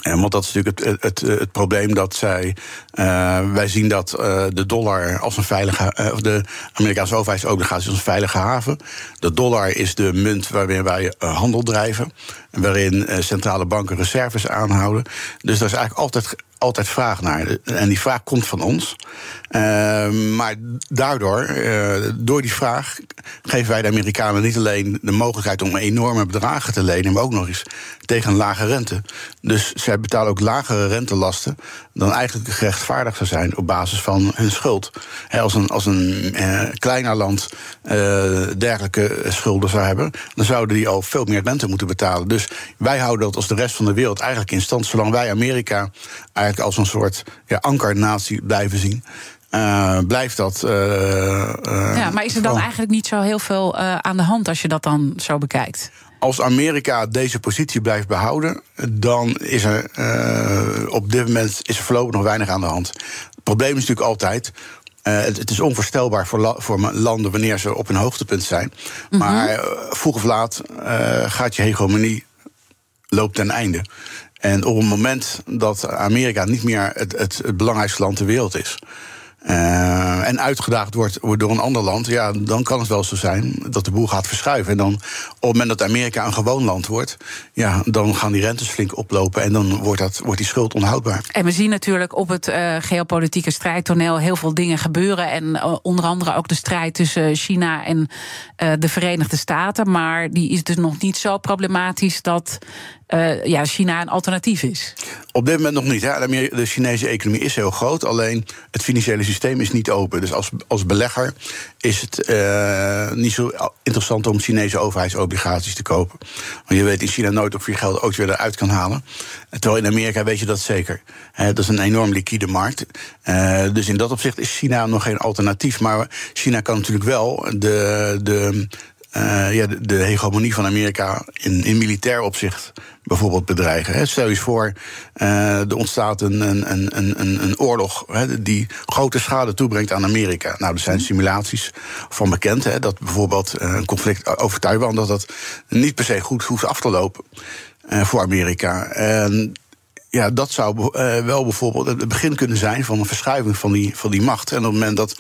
En want dat is natuurlijk het, het, het, probleem dat zij. eh, wij zien dat eh, de dollar als een veilige. eh, of de Amerikaanse overheidsobligaties als een veilige haven. De dollar is de munt waarin wij eh, handel drijven. En waarin eh, centrale banken reserves aanhouden. Dus daar is eigenlijk altijd, altijd vraag naar. En die vraag komt van ons. Eh, maar daardoor, eh, door die vraag, geven wij de Amerikanen niet alleen de mogelijkheid om enorme bedragen te lenen, maar ook nog eens tegen een lage rente. Dus zij betalen ook lagere rentelasten dan eigenlijk gerechtvaardigd zou zijn op basis van hun schuld. Als een, als een eh, kleiner land eh, dergelijke schulden zou hebben, dan zouden die al veel meer rente moeten betalen. Dus wij houden dat als de rest van de wereld eigenlijk in stand, zolang wij Amerika eigenlijk als een soort ja, ankernatie blijven zien. eh, blijft dat. eh, eh, ja, maar is er dan eigenlijk niet zo heel veel aan de hand als je dat dan zo bekijkt? Als Amerika deze positie blijft behouden, dan is er op dit moment is er voorlopig nog weinig aan de hand. Het probleem is natuurlijk altijd. het, het is onvoorstelbaar voor, la- voor landen wanneer ze op een hoogtepunt zijn. Maar eh, vroeg of laat gaat je hegemonie loopt ten einde. En op het moment dat Amerika niet meer het, het, het belangrijkste land ter wereld is. eh, en uitgedaagd wordt, door een ander land, ja, dan kan het wel zo zijn dat de boel gaat verschuiven. En dan op het moment dat Amerika een gewoon land wordt, ja, dan gaan die rentes flink oplopen en dan wordt, dat, wordt die schuld onhoudbaar. En we zien natuurlijk op het eh, geopolitieke strijdtoneel heel veel dingen gebeuren. En eh, onder andere ook de strijd tussen China en de Verenigde Staten. Maar die is dus nog niet zo problematisch dat eh, ja, China een alternatief is. Op dit moment nog niet. Hè. De Chinese economie is heel groot, alleen het financiële systeem is niet open. Dus als, als belegger is het eh, niet zo interessant om Chinese overheidsobligaties te kopen. Want je weet in China nooit of je geld ook weer eruit kan halen. Terwijl in Amerika weet je dat zeker. Dat is een enorm liquide markt. Eh, dus in dat opzicht is China nog geen alternatief. Maar China kan natuurlijk wel de. de uh, ja, de, hegemonie van Amerika in, in militair opzicht bijvoorbeeld bedreigen. Hè. Stel je eens voor, uh, er ontstaat een, een, een, een, een oorlog hè, die grote schade toebrengt aan Amerika. Nou, er zijn simulaties van bekend hè, dat bijvoorbeeld een conflict over Taiwan dat dat niet per se goed hoeft af te lopen voor Amerika. En ja, dat zou wel bijvoorbeeld het begin kunnen zijn van een verschuiving van die, van die macht. En op het moment dat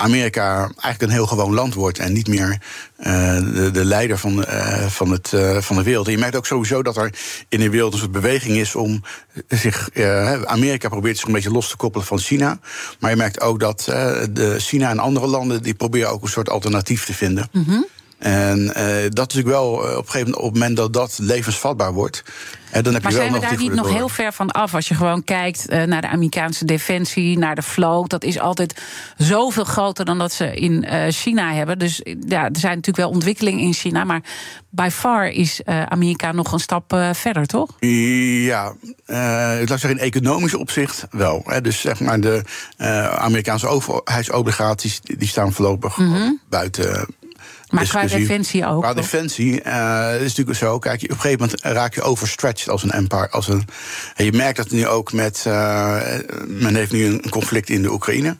Amerika eigenlijk een heel gewoon land wordt en niet meer uh, de, de, leider van, uh, van, het, uh, van de wereld. En je merkt ook sowieso dat er in de wereld een soort beweging is om zich. Amerika probeert zich een beetje los te koppelen van China. Maar je merkt ook dat de China en andere landen die proberen ook een soort alternatief te vinden. Mm -hmm. En uh, dat is natuurlijk wel op een gegeven moment, op het moment dat dat levensvatbaar wordt. En dan heb maar je wel zijn we nog daar niet nog heel ver van af? Als je gewoon kijkt uh, naar de Amerikaanse defensie, naar de vloot. Dat is altijd zoveel groter dan dat ze in uh, China hebben. Dus ja, er zijn natuurlijk wel ontwikkelingen in China. Maar by far is Amerika nog een stap verder, toch? Ja, ik laat zeggen in economisch opzicht wel. Hè. Dus zeg maar de Amerikaanse overheidsobligaties die staan voorlopig mm -hmm. buiten maar qua defensie ook. Qua defensie uh, is natuurlijk zo. Kijk, op een gegeven moment raak je overstretched als een empire. Als een, en je merkt dat nu ook met. Uh, men heeft nu een conflict in de Oekraïne.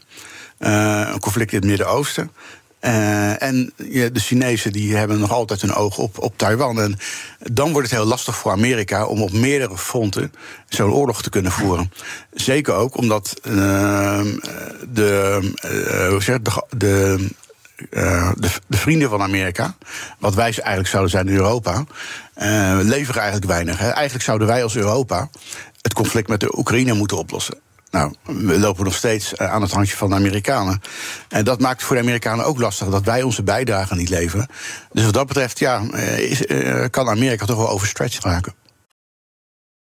Uh, een conflict in het Midden-Oosten. Uh, en ja, de Chinezen die hebben nog altijd hun oog op, op Taiwan. En dan wordt het heel lastig voor Amerika om op meerdere fronten zo'n oorlog te kunnen voeren. Zeker ook omdat uh, de, uh, hoe zeg, de, de uh, de, de, vrienden van Amerika, wat wij eigenlijk zouden zijn in Europa, uh, leveren eigenlijk weinig. Hè. Eigenlijk zouden wij als Europa het conflict met de Oekraïne moeten oplossen. Nou, we lopen nog steeds uh, aan het handje van de Amerikanen. En dat maakt voor de Amerikanen ook lastig dat wij onze bijdrage niet leveren. Dus wat dat betreft, ja, kan Amerika toch wel overstretched raken.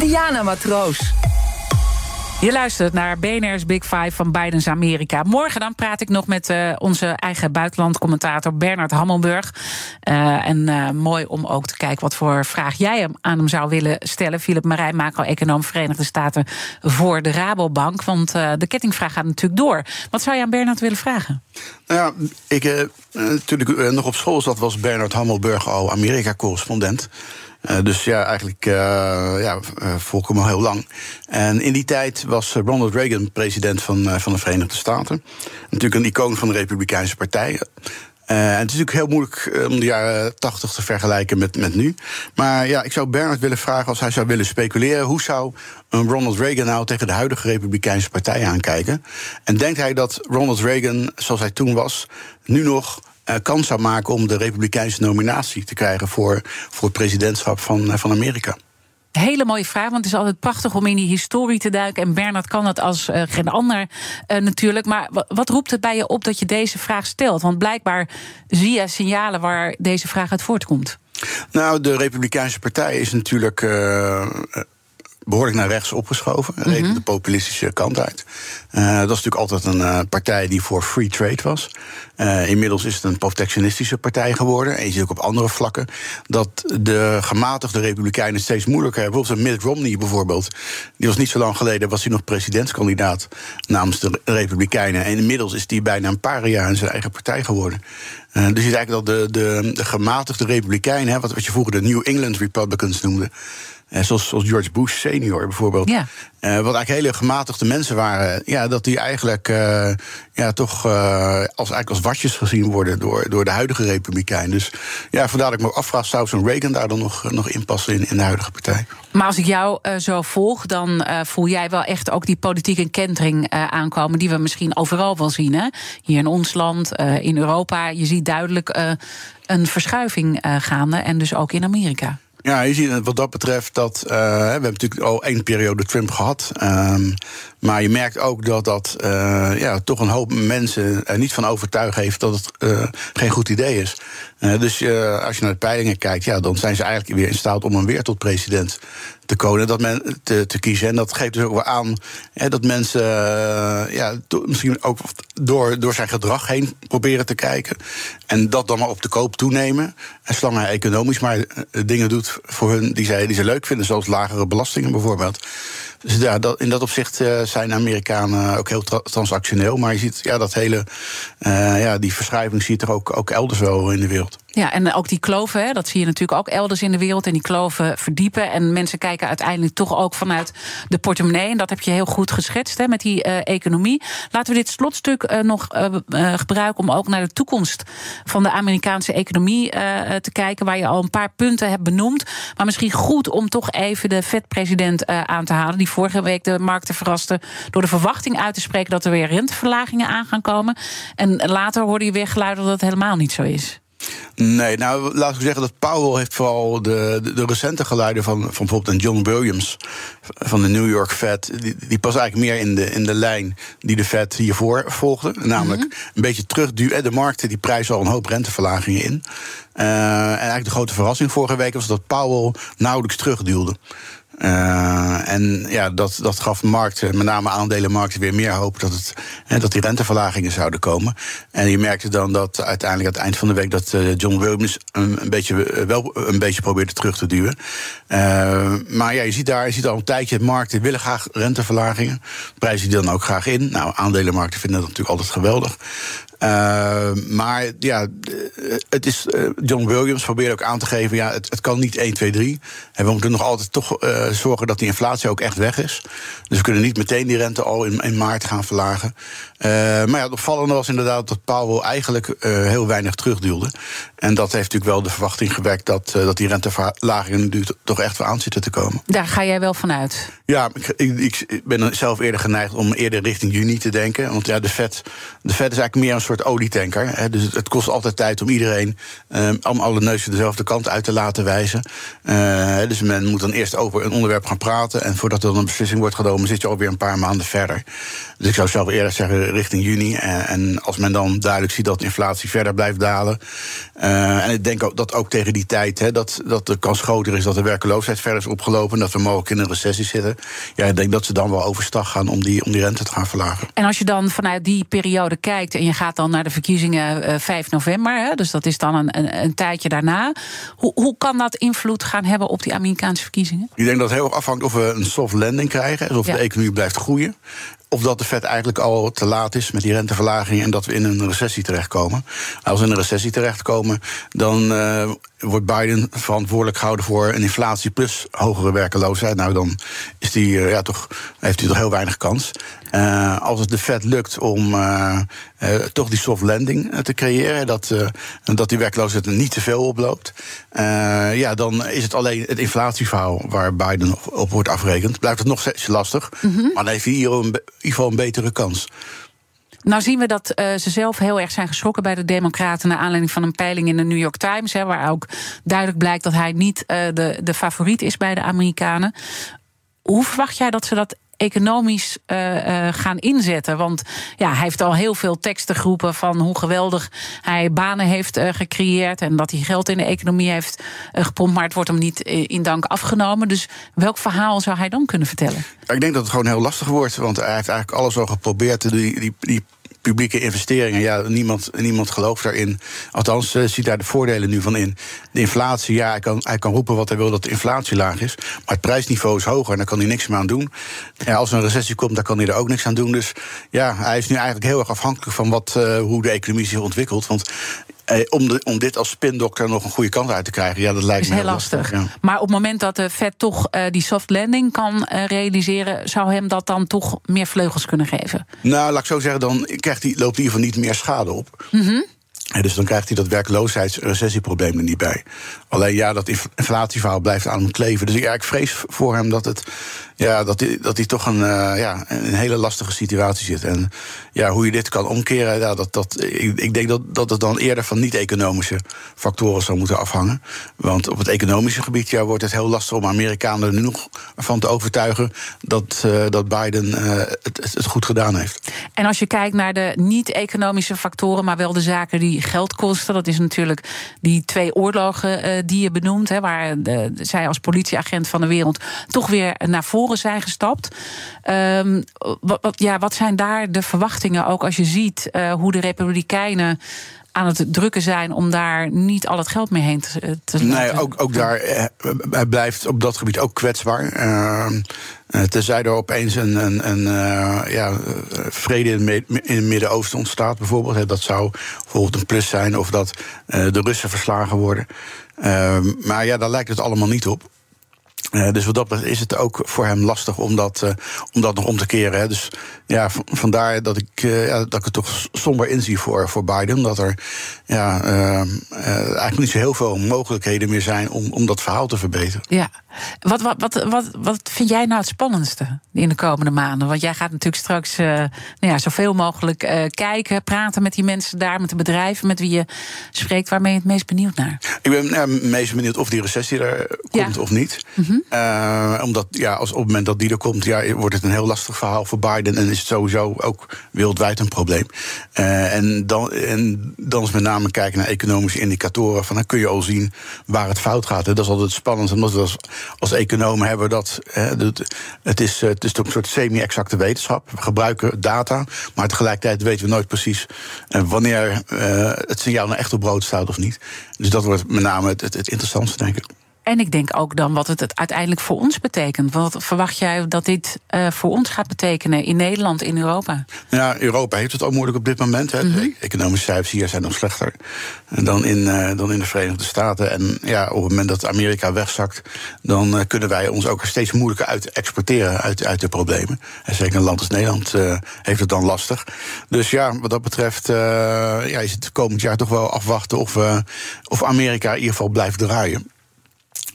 Diana Matroos. Je luistert naar BNR's Big Five van Biden's Amerika. Morgen dan praat ik nog met uh, onze eigen buitenlandcommentator Bernard Hammelburg. Uh, en uh, mooi om ook te kijken wat voor vraag jij hem aan hem zou willen stellen. Philip Marijn, macro-econoom Verenigde Staten voor de Rabobank. Want de kettingvraag gaat natuurlijk door. Wat zou je aan Bernard willen vragen? Nou ja, ik, toen ik nog op school zat, was Bernard Hammelburg al Amerika-correspondent. Uh, dus ja, eigenlijk uh, ja, hem al heel lang. En in die tijd was Ronald Reagan president van, van de Verenigde Staten. Natuurlijk een icoon van de Republikeinse Partij. en het is natuurlijk heel moeilijk om de jaren tachtig te vergelijken met, met nu. Maar ja, ik zou Bernard willen vragen als hij zou willen speculeren. Hoe zou een Ronald Reagan nou tegen de huidige Republikeinse Partij aankijken? En denkt hij dat Ronald Reagan, zoals hij toen was, nu nog kans zou maken om de Republikeinse nominatie te krijgen voor, voor het presidentschap van, uh, van Amerika? Hele mooie vraag, want het is altijd prachtig om in die historie te duiken. En Bernard kan dat als uh, geen ander natuurlijk. Maar wat roept het bij je op dat je deze vraag stelt? Want blijkbaar zie je signalen waar deze vraag uit voortkomt. Nou, de Republikeinse Partij is natuurlijk behoorlijk naar rechts opgeschoven. Mm -hmm. de populistische kant uit. Uh, dat is natuurlijk altijd een uh, partij die voor free trade was. Uh, inmiddels is het een protectionistische partij geworden. En je ziet ook op andere vlakken dat de gematigde republikeinen steeds moeilijker hebben. Bijvoorbeeld Mitt Romney bijvoorbeeld. Die was niet zo lang geleden, was hij nog presidentskandidaat namens de republikeinen. En inmiddels is hij bijna een paar jaar in zijn eigen partij geworden. Uh, dus je ziet eigenlijk dat de, de, de gematigde republikeinen, hè, wat, wat je vroeger de New England Republicans noemde. Uh, zoals, zoals, George Bush senior bijvoorbeeld. Ja. Uh, wat eigenlijk hele gematigde mensen waren. Ja, dat die eigenlijk uh, ja, toch als, eigenlijk als watjes gezien worden door, door de huidige Republikein. Dus ja, vandaar dat ik me afvraag, zou zo'n Reagan daar dan nog, nog inpassen in, in de huidige partij? Maar als ik jou zo volg, dan voel jij wel echt ook die politieke kentering aankomen. die we misschien overal wel zien. Hè? Hier in ons land, in Europa. Je ziet duidelijk een verschuiving gaande. En dus ook in Amerika. Ja, je ziet wat dat betreft dat. Uh, we hebben natuurlijk al één periode Trump gehad. Um, Maar je merkt ook dat dat ja, toch een hoop mensen er niet van overtuigd heeft dat het geen goed idee is. dus als je naar de peilingen kijkt, ja, dan zijn ze eigenlijk weer in staat om hem weer tot president te konen, dat men te, te, kiezen. En dat geeft dus ook wel aan hè, dat mensen ja, misschien ook door, door zijn gedrag heen proberen te kijken. En dat dan maar op de koop toenemen. En zolang hij economisch maar dingen doet voor hun die zij, die ze leuk vinden, zoals lagere belastingen bijvoorbeeld. Dus ja, in dat opzicht uh, zijn Amerikanen ook heel tra transactioneel. Maar je ziet ja, dat hele, uh, ja, die verschuiving zie je er ook, ook elders wel in de wereld. Ja, en ook die kloven, dat zie je natuurlijk ook elders in de wereld. En die kloven verdiepen. En mensen kijken uiteindelijk toch ook vanuit de portemonnee. En dat heb je heel goed geschetst hè, met die uh, economie. Laten we dit slotstuk nog gebruiken om ook naar de toekomst van de Amerikaanse economie te kijken. Waar je al een paar punten hebt benoemd. Maar misschien goed om toch even de Fed-president aan te halen. Vorige week de markten verraste door de verwachting uit te spreken dat er weer renteverlagingen aan gaan komen. En later hoorde je weer geluiden dat het helemaal niet zo is. Nee, nou laat ik zeggen dat Powell heeft vooral de, de, de, recente geluiden van, van bijvoorbeeld John Williams van de New York Fed, die, die pas eigenlijk meer in de, in de lijn die de Fed hiervoor volgde. Namelijk mhm. een beetje terugduwen. De markten die prijzen al een hoop renteverlagingen in. Uh, en eigenlijk de grote verrassing vorige week was dat Powell nauwelijks terugduwde. Uh, en ja, dat, dat gaf markten, met name aandelenmarkten, weer meer hoop dat, het, hè, dat die renteverlagingen zouden komen. En je merkte dan dat uiteindelijk aan het eind van de week dat uh, John Williams een, beetje, eh, wel een beetje probeerde terug te duwen. Maar ja, je ziet daar, je ziet al een tijdje, markten willen graag renteverlagingen. Prijzen die dan ook graag in. Nou, aandelenmarkten vinden dat natuurlijk altijd geweldig. Uh, maar ja, het is, uh, John Williams probeert ook aan te geven: ja, het, het kan niet 1, 2, 3. En we moeten nog altijd toch zorgen dat die inflatie ook echt weg is. Dus we kunnen niet meteen die rente al in, in maart gaan verlagen. Maar ja, het opvallende was inderdaad dat Powell eigenlijk heel weinig terugduwde. En dat heeft natuurlijk wel de verwachting gewekt dat, dat die renteverlagingen nu toch echt wel aan zitten te komen. Daar ga jij wel vanuit? Ja, ik, ik, ben zelf eerder geneigd om eerder richting juni te denken. Want ja, de Fed, de Fed is eigenlijk meer een soort olietanker. Hè. Dus het, kost altijd tijd om iedereen, om alle neuzen dezelfde kant uit te laten wijzen. Uh, dus men moet dan eerst over een onderwerp gaan praten. En voordat er dan een beslissing wordt genomen, zit je alweer een paar maanden verder. Dus ik zou zelf eerder zeggen richting juni. En, en als men dan duidelijk ziet dat inflatie verder blijft dalen. Uh, en ik denk ook dat ook tegen die tijd hè, dat, dat de kans groter is dat de werkeloosheid verder is opgelopen. Dat we mogelijk in een recessie zitten. Ja, ik denk dat ze dan wel overstag gaan om die, om die rente te gaan verlagen. En als je dan vanuit die periode kijkt en je gaat dan naar de verkiezingen uh, eh, 5 november, hè, dus dat is dan een, een, een, tijdje daarna. Hoe, hoe kan dat invloed gaan hebben op die Amerikaanse verkiezingen? Ik denk dat het heel erg afhangt of we een soft landing krijgen, dus of de economie blijft groeien. Of dat de Fed eigenlijk al te laat is met die renteverlaging en dat we in een recessie terechtkomen. Als we in een recessie terechtkomen, dan uh, wordt Biden verantwoordelijk gehouden voor een inflatie plus hogere werkeloosheid. Nou, dan is die, uh, ja, toch, heeft hij toch heel weinig kans. Uh, als het de Fed lukt om toch die soft landing te creëren, dat, dat die werkloosheid niet te veel oploopt, ja, dan is het alleen het inflatieverhaal waar Biden op, wordt afgerekend. Blijft het nog steeds lastig, mm -hmm. maar dan heeft hij hier een ieder geval een betere kans. Nou zien we dat uh, ze zelf heel erg zijn geschrokken bij de Democraten... naar aanleiding van een peiling in de New York Times... Hè, waar ook duidelijk blijkt dat hij niet uh, de, de favoriet is bij de Amerikanen. Hoe verwacht jij dat ze dat economisch uh, uh, gaan inzetten. Want ja, hij heeft al heel veel teksten geroepen van hoe geweldig hij banen heeft uh, gecreëerd en dat hij geld in de economie heeft gepompt, maar het wordt hem niet in dank afgenomen. Dus welk verhaal zou hij dan kunnen vertellen? Ik denk dat het gewoon heel lastig wordt, want hij heeft eigenlijk alles al geprobeerd. Die, die, die publieke investeringen, ja, niemand, niemand gelooft daarin. Althans, uh, ziet daar de voordelen nu van in. De inflatie, ja, hij kan, hij kan roepen wat hij wil dat de inflatie laag is. Maar het prijsniveau is hoger en daar kan hij niks meer aan doen. Ja, als er een recessie komt, dan kan hij er ook niks aan doen. Dus ja, hij is nu eigenlijk heel erg afhankelijk van wat, uh, hoe de economie zich ontwikkelt. Want eh, om, de, om dit als spindokter nog een goede kant uit te krijgen, ja, dat lijkt me heel lastig. Maar op het moment dat de Fed toch uh, die soft landing kan uh, realiseren, zou hem dat dan toch meer vleugels kunnen geven? Nou, laat ik zo zeggen, dan krijgt hij, loopt hij in ieder geval niet meer schade op. Mm dus dan krijgt hij dat werkloosheidsrecessieprobleem er niet bij. Alleen ja, dat inflatieverhaal blijft aan hem kleven. Dus ja, ik vrees voor hem dat, het, ja, dat, hij, dat hij toch een, uh, ja, een hele lastige situatie zit. En ja, hoe je dit kan omkeren, ja, dat, dat, ik, ik denk dat, dat het dan eerder van niet-economische factoren zou moeten afhangen. Want op het economische gebied ja, wordt het heel lastig om Amerikanen er nu nog van te overtuigen dat, uh, dat Biden uh, het, het goed gedaan heeft. En als je kijkt naar de niet-economische factoren, maar wel de zaken die geld kosten. Dat is natuurlijk die twee oorlogen uh, die je benoemt, hè, waar de, zij als politieagent van de wereld toch weer naar voren zijn gestapt. Um, wat, ja, wat zijn daar de verwachtingen, ook als je ziet uh, hoe de Republikeinen aan het drukken zijn om daar niet al het geld mee heen te, te Nee, ook, ook daar eh, hij blijft op dat gebied ook kwetsbaar. Uh, tenzij er opeens een, een, een uh, ja, vrede in het Midden-Oosten ontstaat, bijvoorbeeld. Dat zou bijvoorbeeld een plus zijn, of dat de Russen verslagen worden. Ehm, maar ja, daar lijkt het allemaal niet op. Uh, dus wat dat is het ook voor hem lastig om dat, uh, om dat nog om te keren. Hè. Dus ja, vandaar dat ik, ja, dat ik het toch somber inzie voor, voor Biden. Dat er ja, eigenlijk niet zo heel veel mogelijkheden meer zijn om, om dat verhaal te verbeteren. Ja. Wat, wat, wat, wat, wat vind jij nou het spannendste in de komende maanden? Want jij gaat natuurlijk straks nou ja, zoveel mogelijk kijken, praten met die mensen daar, met de bedrijven met wie je spreekt. Waar ben je het meest benieuwd naar? Ik ben het meest benieuwd of die recessie er komt ja. of niet. Mm -hmm. Uh, omdat ja, als op het moment dat die er komt, ja, wordt het een heel lastig verhaal voor Biden. En is het sowieso ook wereldwijd een probleem. Uh, en, dan, en dan is met name kijken naar economische indicatoren. Van dan kun je al zien waar het fout gaat. Hè. Dat is altijd spannend. Omdat we als, economen hebben dat. Hè, het, is, het is een soort semi-exacte wetenschap. We gebruiken data, maar tegelijkertijd weten we nooit precies wanneer uh, het signaal nou echt op brood staat of niet. Dus dat wordt met name het, het interessantste, denk ik. En ik denk ook dan wat het uiteindelijk voor ons betekent. Wat verwacht jij dat dit uh, voor ons gaat betekenen in Nederland, in Europa? Ja, Europa heeft het ook moeilijk op dit moment. Hè. Mm -hmm. De economische cijfers hier zijn nog slechter dan in, uh, dan in de Verenigde Staten. En ja, op het moment dat Amerika wegzakt, dan uh, kunnen wij ons ook steeds moeilijker uit exporteren uit, uit de problemen. En zeker een land als Nederland heeft het dan lastig. Dus ja, wat dat betreft ja, is het komend jaar toch wel afwachten of, of Amerika in ieder geval blijft draaien.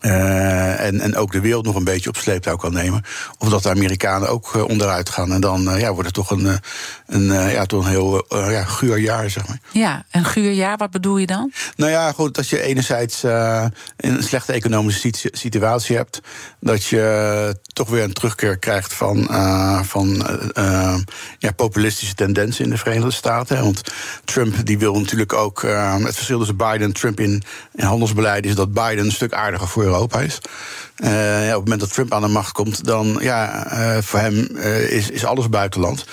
Uh, en, en ook de wereld nog een beetje op sleeptouw kan nemen. Of dat de Amerikanen ook uh, onderuit gaan. En dan uh, ja, wordt het toch een, een, ja, toch een heel ja, guur jaar, zeg maar. Ja, een guur jaar, wat bedoel je dan? Nou ja, goed, dat je enerzijds een slechte economische situatie hebt. Dat je toch weer een terugkeer krijgt van, van ja, populistische tendensen in de Verenigde Staten. Want Trump die wil natuurlijk ook. het verschil tussen Biden en Trump in, in handelsbeleid is dat Biden een stuk aardiger voor Europa is. Uh, ja, op het moment dat Trump aan de macht komt, dan ja, uh, voor hem uh, is, is alles buitenland.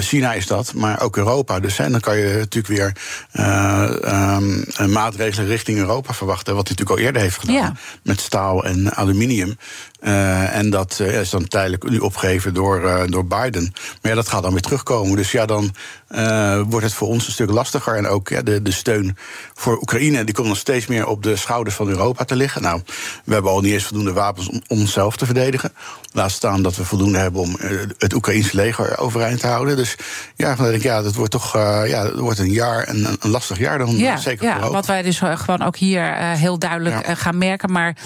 China is dat, maar ook Europa. Dus hè, dan kan je natuurlijk weer um, maatregelen richting Europa verwachten. Wat hij natuurlijk al eerder heeft gedaan ja. met staal en aluminium. En dat is dan tijdelijk nu opgegeven door, door Biden. Maar ja, dat gaat dan weer terugkomen. Dus ja, dan wordt het voor ons een stuk lastiger. En ook ja, de, de steun voor Oekraïne, die komt nog steeds meer op de schouders van Europa te liggen. Nou, we hebben al niet eens voldoende wapens om, om onszelf te verdedigen. Laat staan dat we voldoende hebben om het Oekraïnse leger overeind te houden. Dus ja, dan denk ik, ja, dat wordt toch ja, dat wordt een jaar, een, een lastig jaar dan ja, zeker ja, Wat wij dus gewoon ook hier heel duidelijk ja. gaan merken. Maar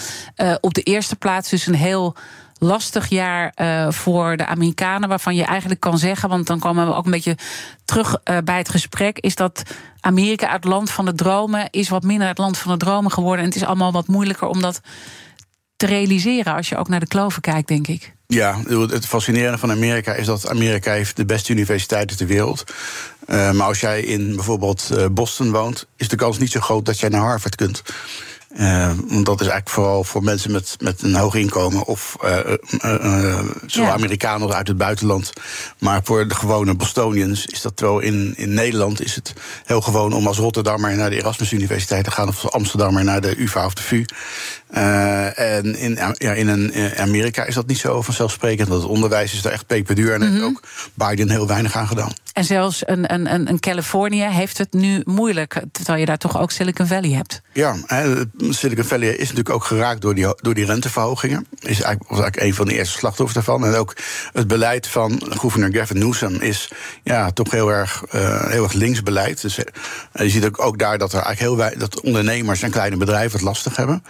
op de eerste plaats dus een heel lastig jaar uh, voor de Amerikanen. Waarvan je eigenlijk kan zeggen, want dan komen we ook een beetje terug uh, bij het gesprek. Is dat Amerika het land van de dromen is wat minder het land van de dromen geworden. En het is allemaal wat moeilijker om dat te realiseren als je ook naar de kloven kijkt, denk ik. Ja, het fascinerende van Amerika is dat Amerika heeft de beste universiteiten ter wereld. Uh, maar als jij in bijvoorbeeld Boston woont, is de kans niet zo groot dat jij naar Harvard kunt. Uh, want dat is eigenlijk vooral voor mensen met, met een hoog inkomen of uh, uh, zowel ja. Amerikanen uit het buitenland. Maar voor de gewone Bostonians is dat wel in, in Nederland is het heel gewoon om als Rotterdammer naar de Erasmus Universiteit te gaan of als Amsterdammer naar de UvA of de VU. en in, ja, in, een, in Amerika is dat niet zo vanzelfsprekend. Dat het onderwijs is daar echt peperduur en mm -hmm. heeft ook Biden heel weinig aan gedaan. En zelfs een, een, een Californië heeft het nu moeilijk, terwijl je daar toch ook Silicon Valley hebt. Ja, Silicon Valley is natuurlijk ook geraakt door die, door die renteverhogingen. Is eigenlijk, was eigenlijk een van de eerste slachtoffers daarvan. En ook het beleid van gouverneur Gavin Newsom is ja, toch heel erg, uh, heel erg links beleid. Dus uh, je ziet ook, ook daar dat er eigenlijk heel dat ondernemers en kleine bedrijven het lastig hebben.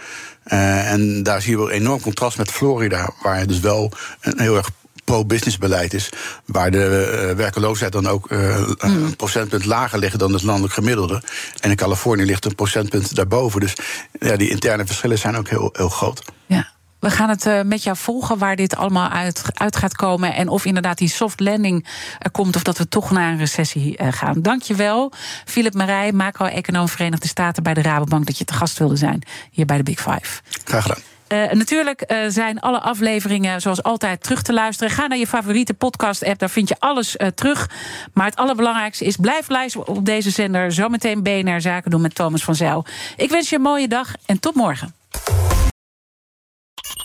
Uh, en daar zie je wel een enorm contrast met Florida, waar dus wel een heel erg pro-business beleid is. Waar de uh, werkeloosheid dan ook mm. een procentpunt lager ligt dan het landelijk gemiddelde. En in Californië ligt een procentpunt daarboven. Dus ja, die interne verschillen zijn ook heel, heel groot. Ja. We gaan het uh, met jou volgen waar dit allemaal uit, uit gaat komen. En of inderdaad die soft landing er komt. Of dat we toch naar een recessie gaan. Dankjewel, Philip Marij, macro-econoom Verenigde Staten bij de Rabobank. dat je te gast wilde zijn hier bij de Big Five. Graag gedaan. Uh, natuurlijk uh, zijn alle afleveringen zoals altijd terug te luisteren. Ga naar je favoriete podcast-app, daar vind je alles uh, terug. Maar het allerbelangrijkste is, blijf luisteren op deze zender. Zometeen BNR Zaken doen met Thomas van Zijl. Ik wens je een mooie dag en tot morgen.